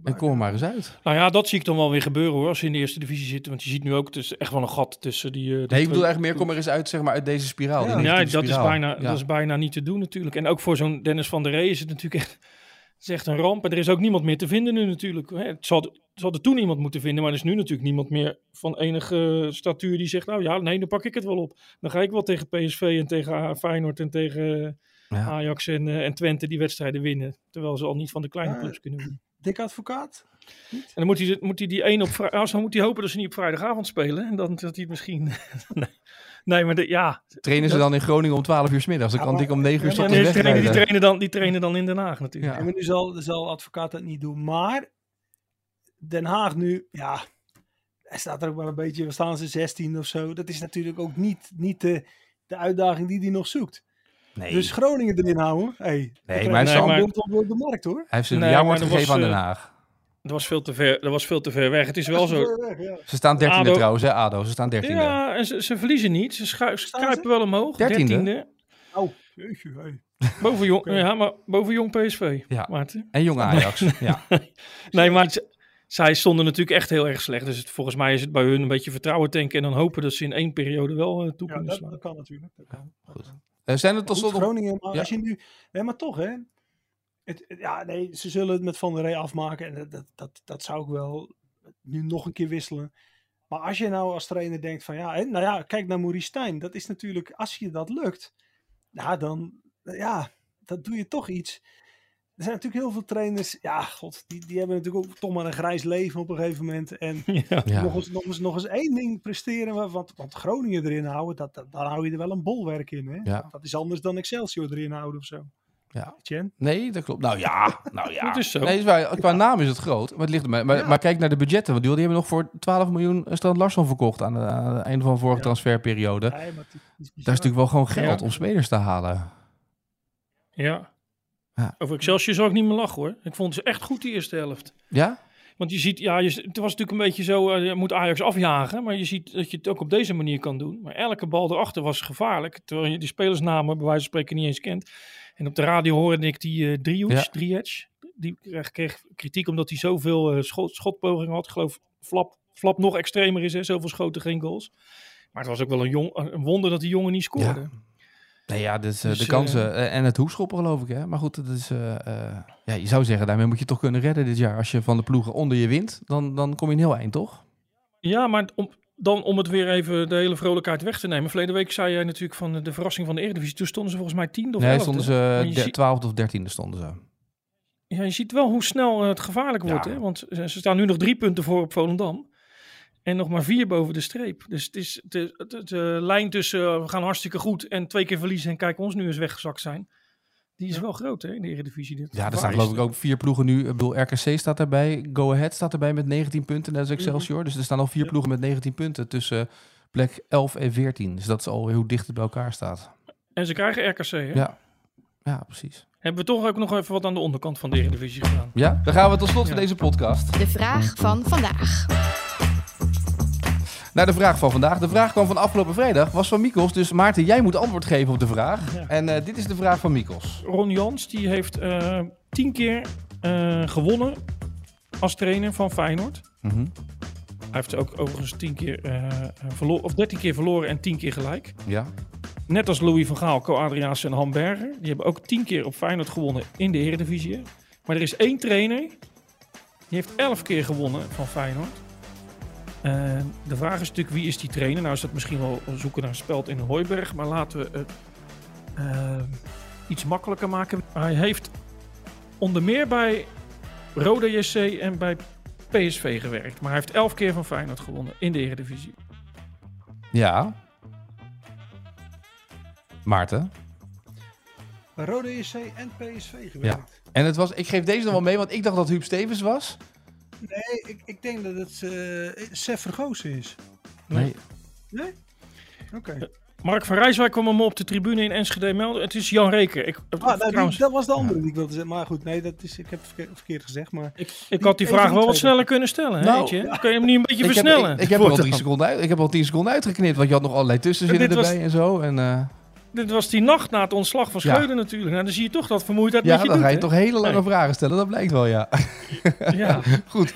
En kom er maar eens uit. nou ja, dat zie ik dan wel weer gebeuren hoor, als ze in de eerste divisie zitten. Want je ziet nu ook, het is echt wel een gat tussen die... eh, die Nee, ik twee- bedoel eigenlijk meer, kom er eens uit, zeg maar, uit deze spiraal. Ja. dat is, bijna, Ja. dat is bijna niet te doen natuurlijk. En ook voor zo'n Dennis van der Rey is het natuurlijk echt, het is echt een ramp. En er is ook niemand meer te vinden nu natuurlijk. Hè, Het zal, het zal er toen iemand moeten vinden, maar er is nu natuurlijk niemand meer van enige statuur die zegt, nou ja, nee, dan pak ik het wel op. Dan ga ik wel tegen PSV en tegen Feyenoord en tegen Ja. Ajax en, eh, en Twente die wedstrijden winnen. Terwijl ze al niet van de kleine Ja. clubs kunnen winnen. Dik advocaat? En dan moet hij, moet hij die één op vrijdag, dan moet hij hopen dat ze niet op vrijdagavond spelen. En dan dat hij het misschien, (laughs) nee. maar de, ja, Trainen ze dan in Groningen om 12 uur 's middags? Dan Ja, kan maar- ik om 9 uur Ja, nee, die, trainen, die, trainen dan, die trainen dan in Den Haag natuurlijk. Ja. Ja, maar nu zal, zal advocaat dat niet doen. Maar Den Haag nu, ja, hij staat er ook wel een beetje, we staan ze 16 of zo. Dat is natuurlijk ook niet, niet de, de uitdaging die hij nog zoekt. Nee, Dus Groningen erin houden, hey, Nee, maar hij bond op de markt hoor. hij heeft zijn Nee, gegeven was, aan Den eh, Haag. Dat was veel te ver, dat was veel te ver weg. Het is wel zo. Weg, ja. Ze staan 13e ADO trouwens, hè, ADO. Ze staan 13e. Ja, en ze, ze verliezen niet. Ze, schu- ze kruipen wel omhoog. Dertiende? Dertiende. Oh, jeetje, hey. Boven jong, ja, maar boven jong PSV. Ja. Maarten. En jong Ajax. (laughs) ja. Nee, maar het- zij stonden natuurlijk echt heel erg slecht. Dus het, volgens mij is het bij hun een beetje vertrouwen tanken. En dan hopen dat ze in één periode wel eh, toe Ja, kunnen dat, slaan. dat kan natuurlijk. Dat kan. Eh, zijn er tot Goed, slot nog... Groningen, maar Ja. als je nu... Nee, maar toch hè. Het, het- ja, nee, ze zullen het met Van der Rey afmaken. En dat, dat, dat, dat zou ik wel nu nog een keer wisselen. Maar als je nou als trainer denkt van ja, hè, nou ja, kijk naar Maurice Stijn. Dat is natuurlijk, als je dat lukt, ja, dan, ja, dan doe je toch iets. Er zijn natuurlijk heel veel trainers, ja, god, die, die hebben natuurlijk ook toch maar een grijs leven op een gegeven moment. En (laughs) Ja. Ja. nog, eens, nog, eens, nog eens één ding presteren, wa- want, want Groningen erin houden, dat, dat, daar hou je er wel een bolwerk in. Hè? Ja. Dat is anders dan Excelsior erin houden of zo. Ja. Tjen? Nee, dat klopt. Nou ja, nou ja. (laughs) Dat is zo. Nee, is waar. qua naam is het groot. Maar, het ligt maar, maar, Ja. maar kijk naar de budgetten. Want die, die hebben nog voor 12 miljoen Strand Larsson verkocht aan, de, aan het einde van de vorige Ja. transferperiode. Nee, maar het is Daar is natuurlijk wel gewoon geld Ja. om spelers te halen. Ja. Ja. Over Excelsior zou ik niet meer lachen hoor. Ik vond ze echt goed die eerste helft. Ja? Want je ziet, ja, je, het was natuurlijk een beetje zo, eh, je moet Ajax afjagen. Maar je ziet dat je het ook op deze manier kan doen. Maar elke bal erachter was gevaarlijk. Terwijl je die spelersnamen bij wijze van spreken niet eens kent. En op de radio hoorde ik die eh Driehoek, Ja. Drietsch. Die kreeg, kreeg kritiek omdat hij zoveel eh, schot, schotpogingen had. Ik geloof Flap, Flap nog extremer is, hè? zoveel schoten, geen goals. Maar het was ook wel een, jong, een wonder dat die jongen niet scoorde. Ja. Nee, ja, dus, eh, Dus, de kansen eh, en het hoekschoppen geloof ik. Hè? Maar goed, dat is, eh, eh, ja, je zou zeggen, daarmee moet je toch kunnen redden dit jaar. Als je van de ploegen onder je wint, dan, dan kom je een heel eind, toch? Ja, maar om, dan om het weer even de hele vrolijkheid weg te nemen. Verleden week zei jij natuurlijk van de verrassing van de Eredivisie. Toen stonden ze volgens mij tiende of nee, elfde. stonden ze je de- ziet- 12 of 13e stonden ze. Ja, je ziet wel hoe snel eh, het gevaarlijk wordt. Ja. Hè? Want ze staan nu nog drie punten voor op Volendam. En nog maar vier boven de streep. Dus het is de, de, de lijn tussen eh, we gaan hartstikke goed en twee keer verliezen en kijk ons nu eens weggezakt zijn. Die is wel groot hè, in de Eredivisie. Dit. Ja, er staan geloof ik ook vier ploegen nu. Ik bedoel, RKC staat erbij. Go Ahead staat erbij met 19 punten. Net als Excelsior. Dus er staan al vier ploegen met 19 punten tussen plek 11 en 14. Dus dat is al hoe dicht het bij elkaar staat. En ze krijgen RKC hè? Ja, ja precies. Hebben we toch ook nog even wat aan de onderkant van de Eredivisie gedaan. Ja, dan gaan we tot slot van deze podcast. De vraag van vandaag. Naar de vraag van vandaag. De vraag kwam van afgelopen vrijdag, was van Mikos. Dus Maarten, jij moet antwoord geven op de vraag. Ja. En eh, dit is de vraag van Mikos. Ron Jans die heeft eh, tien keer eh, gewonnen als trainer van Feyenoord. Mhm. Hij heeft ook overigens tien keer verloren, of dertien keer verloren en tien keer gelijk. Ja. Net als Louis van Gaal, Co Adriaanse en Han Berger. Die hebben ook tien keer op Feyenoord gewonnen in de Eredivisie. Maar er is één trainer, die heeft elf keer gewonnen van Feyenoord. Eh, de vraag is natuurlijk, wie is die trainer? Nou is dat misschien wel zoeken naar een speld in Hooiberg. Maar laten we het eh, iets makkelijker maken. Hij heeft onder meer bij Roda JC en bij PSV gewerkt. Maar hij heeft elf keer van Feyenoord gewonnen in de Eredivisie. Ja. Maarten. Bij Rode JC en PSV gewerkt. En het was, ik geef deze nog wel mee, want ik dacht dat Huub Stevens was. Nee, ik, ik denk dat het uh, Sef Vergozen is. Nee. Nee? Oké. Mark van Rijswijk kwam hem op de tribune in Enschede melden. Het is Jan Reker. Ik, Ah, nou, die- dat was de andere die ik wilde zeggen. Maar goed, nee, dat is, ik heb het verkeerd, verkeerd gezegd. Maar ik, ik had die vraag wel wat sneller kunnen stellen. hè, Nou, weet je? Kun je hem niet een beetje Ik heb, versnellen? ik, ik heb al drie seconden uit, ik heb al tien seconden uitgeknipt, want je had nog allerlei tussenzinnen was- erbij en zo. En, eh, Dit was die nacht na het ontslag van Ja. Schreuder natuurlijk. Nou, dan zie je toch dat vermoeidheid ja, met je dan doet, ga je toch hele lange Nee. vragen stellen, dat blijkt wel, ja. Ja. (laughs) Goed.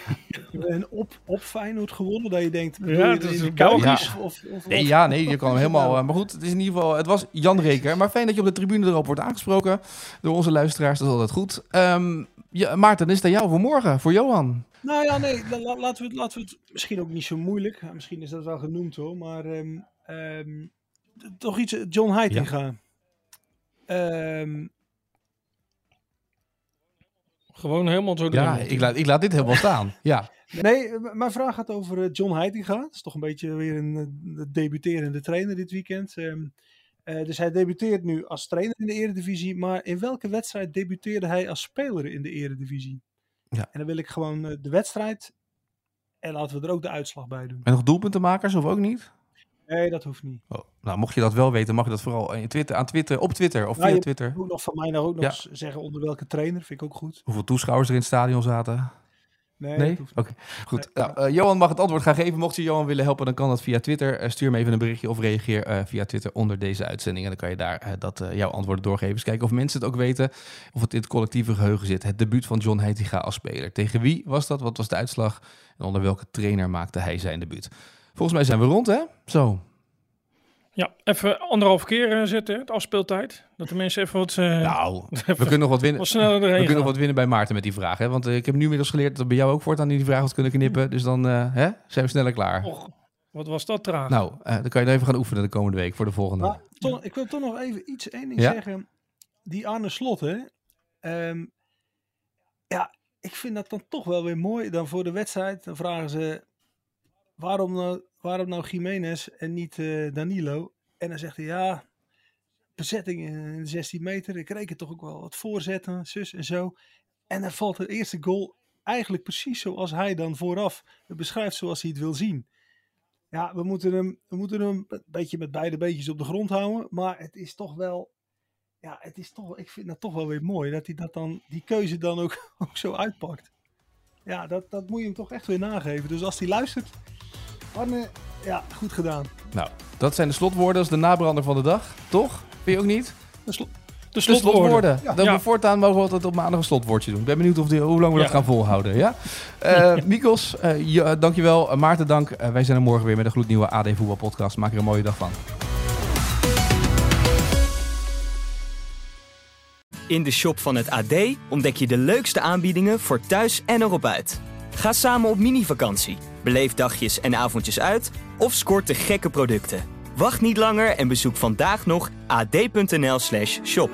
en op, op Feyenoord gewonnen, dat je denkt... Ja, bedoel je dat is Belgisch. Of, of, Nee, ja, nee, je kan hem helemaal... eh, maar goed, het is in ieder geval... Het was Jan Reker. Maar fijn dat je op de tribune erop wordt aangesproken door onze luisteraars. Dat is altijd goed. Ehm, ja, Maarten, is het aan jou voor morgen, voor Johan. Nou ja, nee, la- la- laten, we, het- laten we het misschien ook niet zo moeilijk. Ja, Misschien is dat wel genoemd hoor, maar ehm, ehm, toch iets, eh, John Heitinga. Ehm, Gewoon helemaal zo Ja, ik laat, ik laat dit helemaal (laughs) staan. Ja. nee, mijn vraag gaat over eh, John Heitinga. Dat is toch een beetje weer een eh, debuterende trainer dit weekend. Ehm, eh, dus hij debuteert nu als trainer in de Eredivisie. Maar in welke wedstrijd debuteerde hij als speler in de Eredivisie? Ja. En dan wil ik gewoon de wedstrijd. En laten we er ook de uitslag bij doen. En nog doelpuntenmakers of ook niet? Nee, dat hoeft niet. Oh, nou, mocht je dat wel weten, mag je dat vooral in Twitter, aan Twitter, op Twitter of via je- Twitter. Ook nog van mij nou ook nog Ja. zeggen onder welke trainer. Vind ik ook goed. Hoeveel toeschouwers er in het stadion zaten? Nee, Nee? Oké, goed. Nee, Nou, eh, Johan mag het antwoord gaan geven. Mocht je Johan willen helpen, dan kan dat via Twitter. Eh, stuur me even een berichtje of reageer eh, via Twitter onder deze uitzending. En dan kan je daar dat, jouw antwoorden doorgeven. Kijken of mensen het ook weten. Of het in het collectieve geheugen zit. Het debuut van John Heitinga als speler. Tegen wie was dat? Wat was de uitslag? En onder welke trainer maakte hij zijn debuut? Volgens mij zijn we rond, hè? Zo. Ja, even anderhalf keer eh, zetten, hè, het afspeeltijd. Dat de mensen even wat, eh, Nou, (laughs) we kunnen nog wat winnen. wat sneller We kunnen nog wat winnen bij Maarten met die vraag. Hè? Want eh, ik heb nu inmiddels geleerd dat we bij jou ook voortaan die vraag wat kunnen knippen. Dus dan eh, hè? zijn we sneller klaar. Och, wat was dat traag. Nou, eh, dan kan je even gaan oefenen de komende week voor de volgende. Maar toch, ik wil toch nog even iets, één ding Ja? zeggen. Die Arne Slot, hè. Ehm, ja, ik vind dat dan toch wel weer mooi. Dan voor de wedstrijd, dan vragen ze... Waarom nou, waarom nou Jiménez en niet eh, Danilo? En dan zegt hij, ja... Bezetting in de 16 meter. Ik reken toch ook wel wat voorzetten, zus en zo. En dan valt de eerste goal eigenlijk precies zoals hij dan vooraf het beschrijft zoals hij het wil zien. Ja, we moeten hem, we moeten hem een beetje met beide beetjes op de grond houden. Maar het is toch wel. Ja, het is toch, ik vind dat toch wel weer mooi. Dat hij dat dan, die keuze dan ook, (laughs) ook zo uitpakt. Ja, dat, dat moet je hem toch echt weer nageven. Dus als hij luistert. Arne, ja, goed gedaan. Nou, dat zijn de slotwoorden. Is de nabrander van de dag, toch? Vind je ook niet? De, slo- de De slotwoorden. slotwoorden. Ja. Dat Ja. we voortaan mogen we altijd op maandag een slotwoordje doen. Ik ben benieuwd of die, hoe lang we dat gaan volhouden. Ja? (laughs) Eh Mikos, eh, ja, dankjewel. Uh, Maarten, dank. Eh, wij zijn er morgen weer met een gloednieuwe AD Voetbal podcast. Maak er een mooie dag van. In de shop van het AD ontdek je de leukste aanbiedingen voor thuis en erop uit. Ga samen op mini-vakantie, beleef dagjes en avondjes uit of scoort de gekke producten. Wacht niet langer en bezoek vandaag nog ad.nl/shop.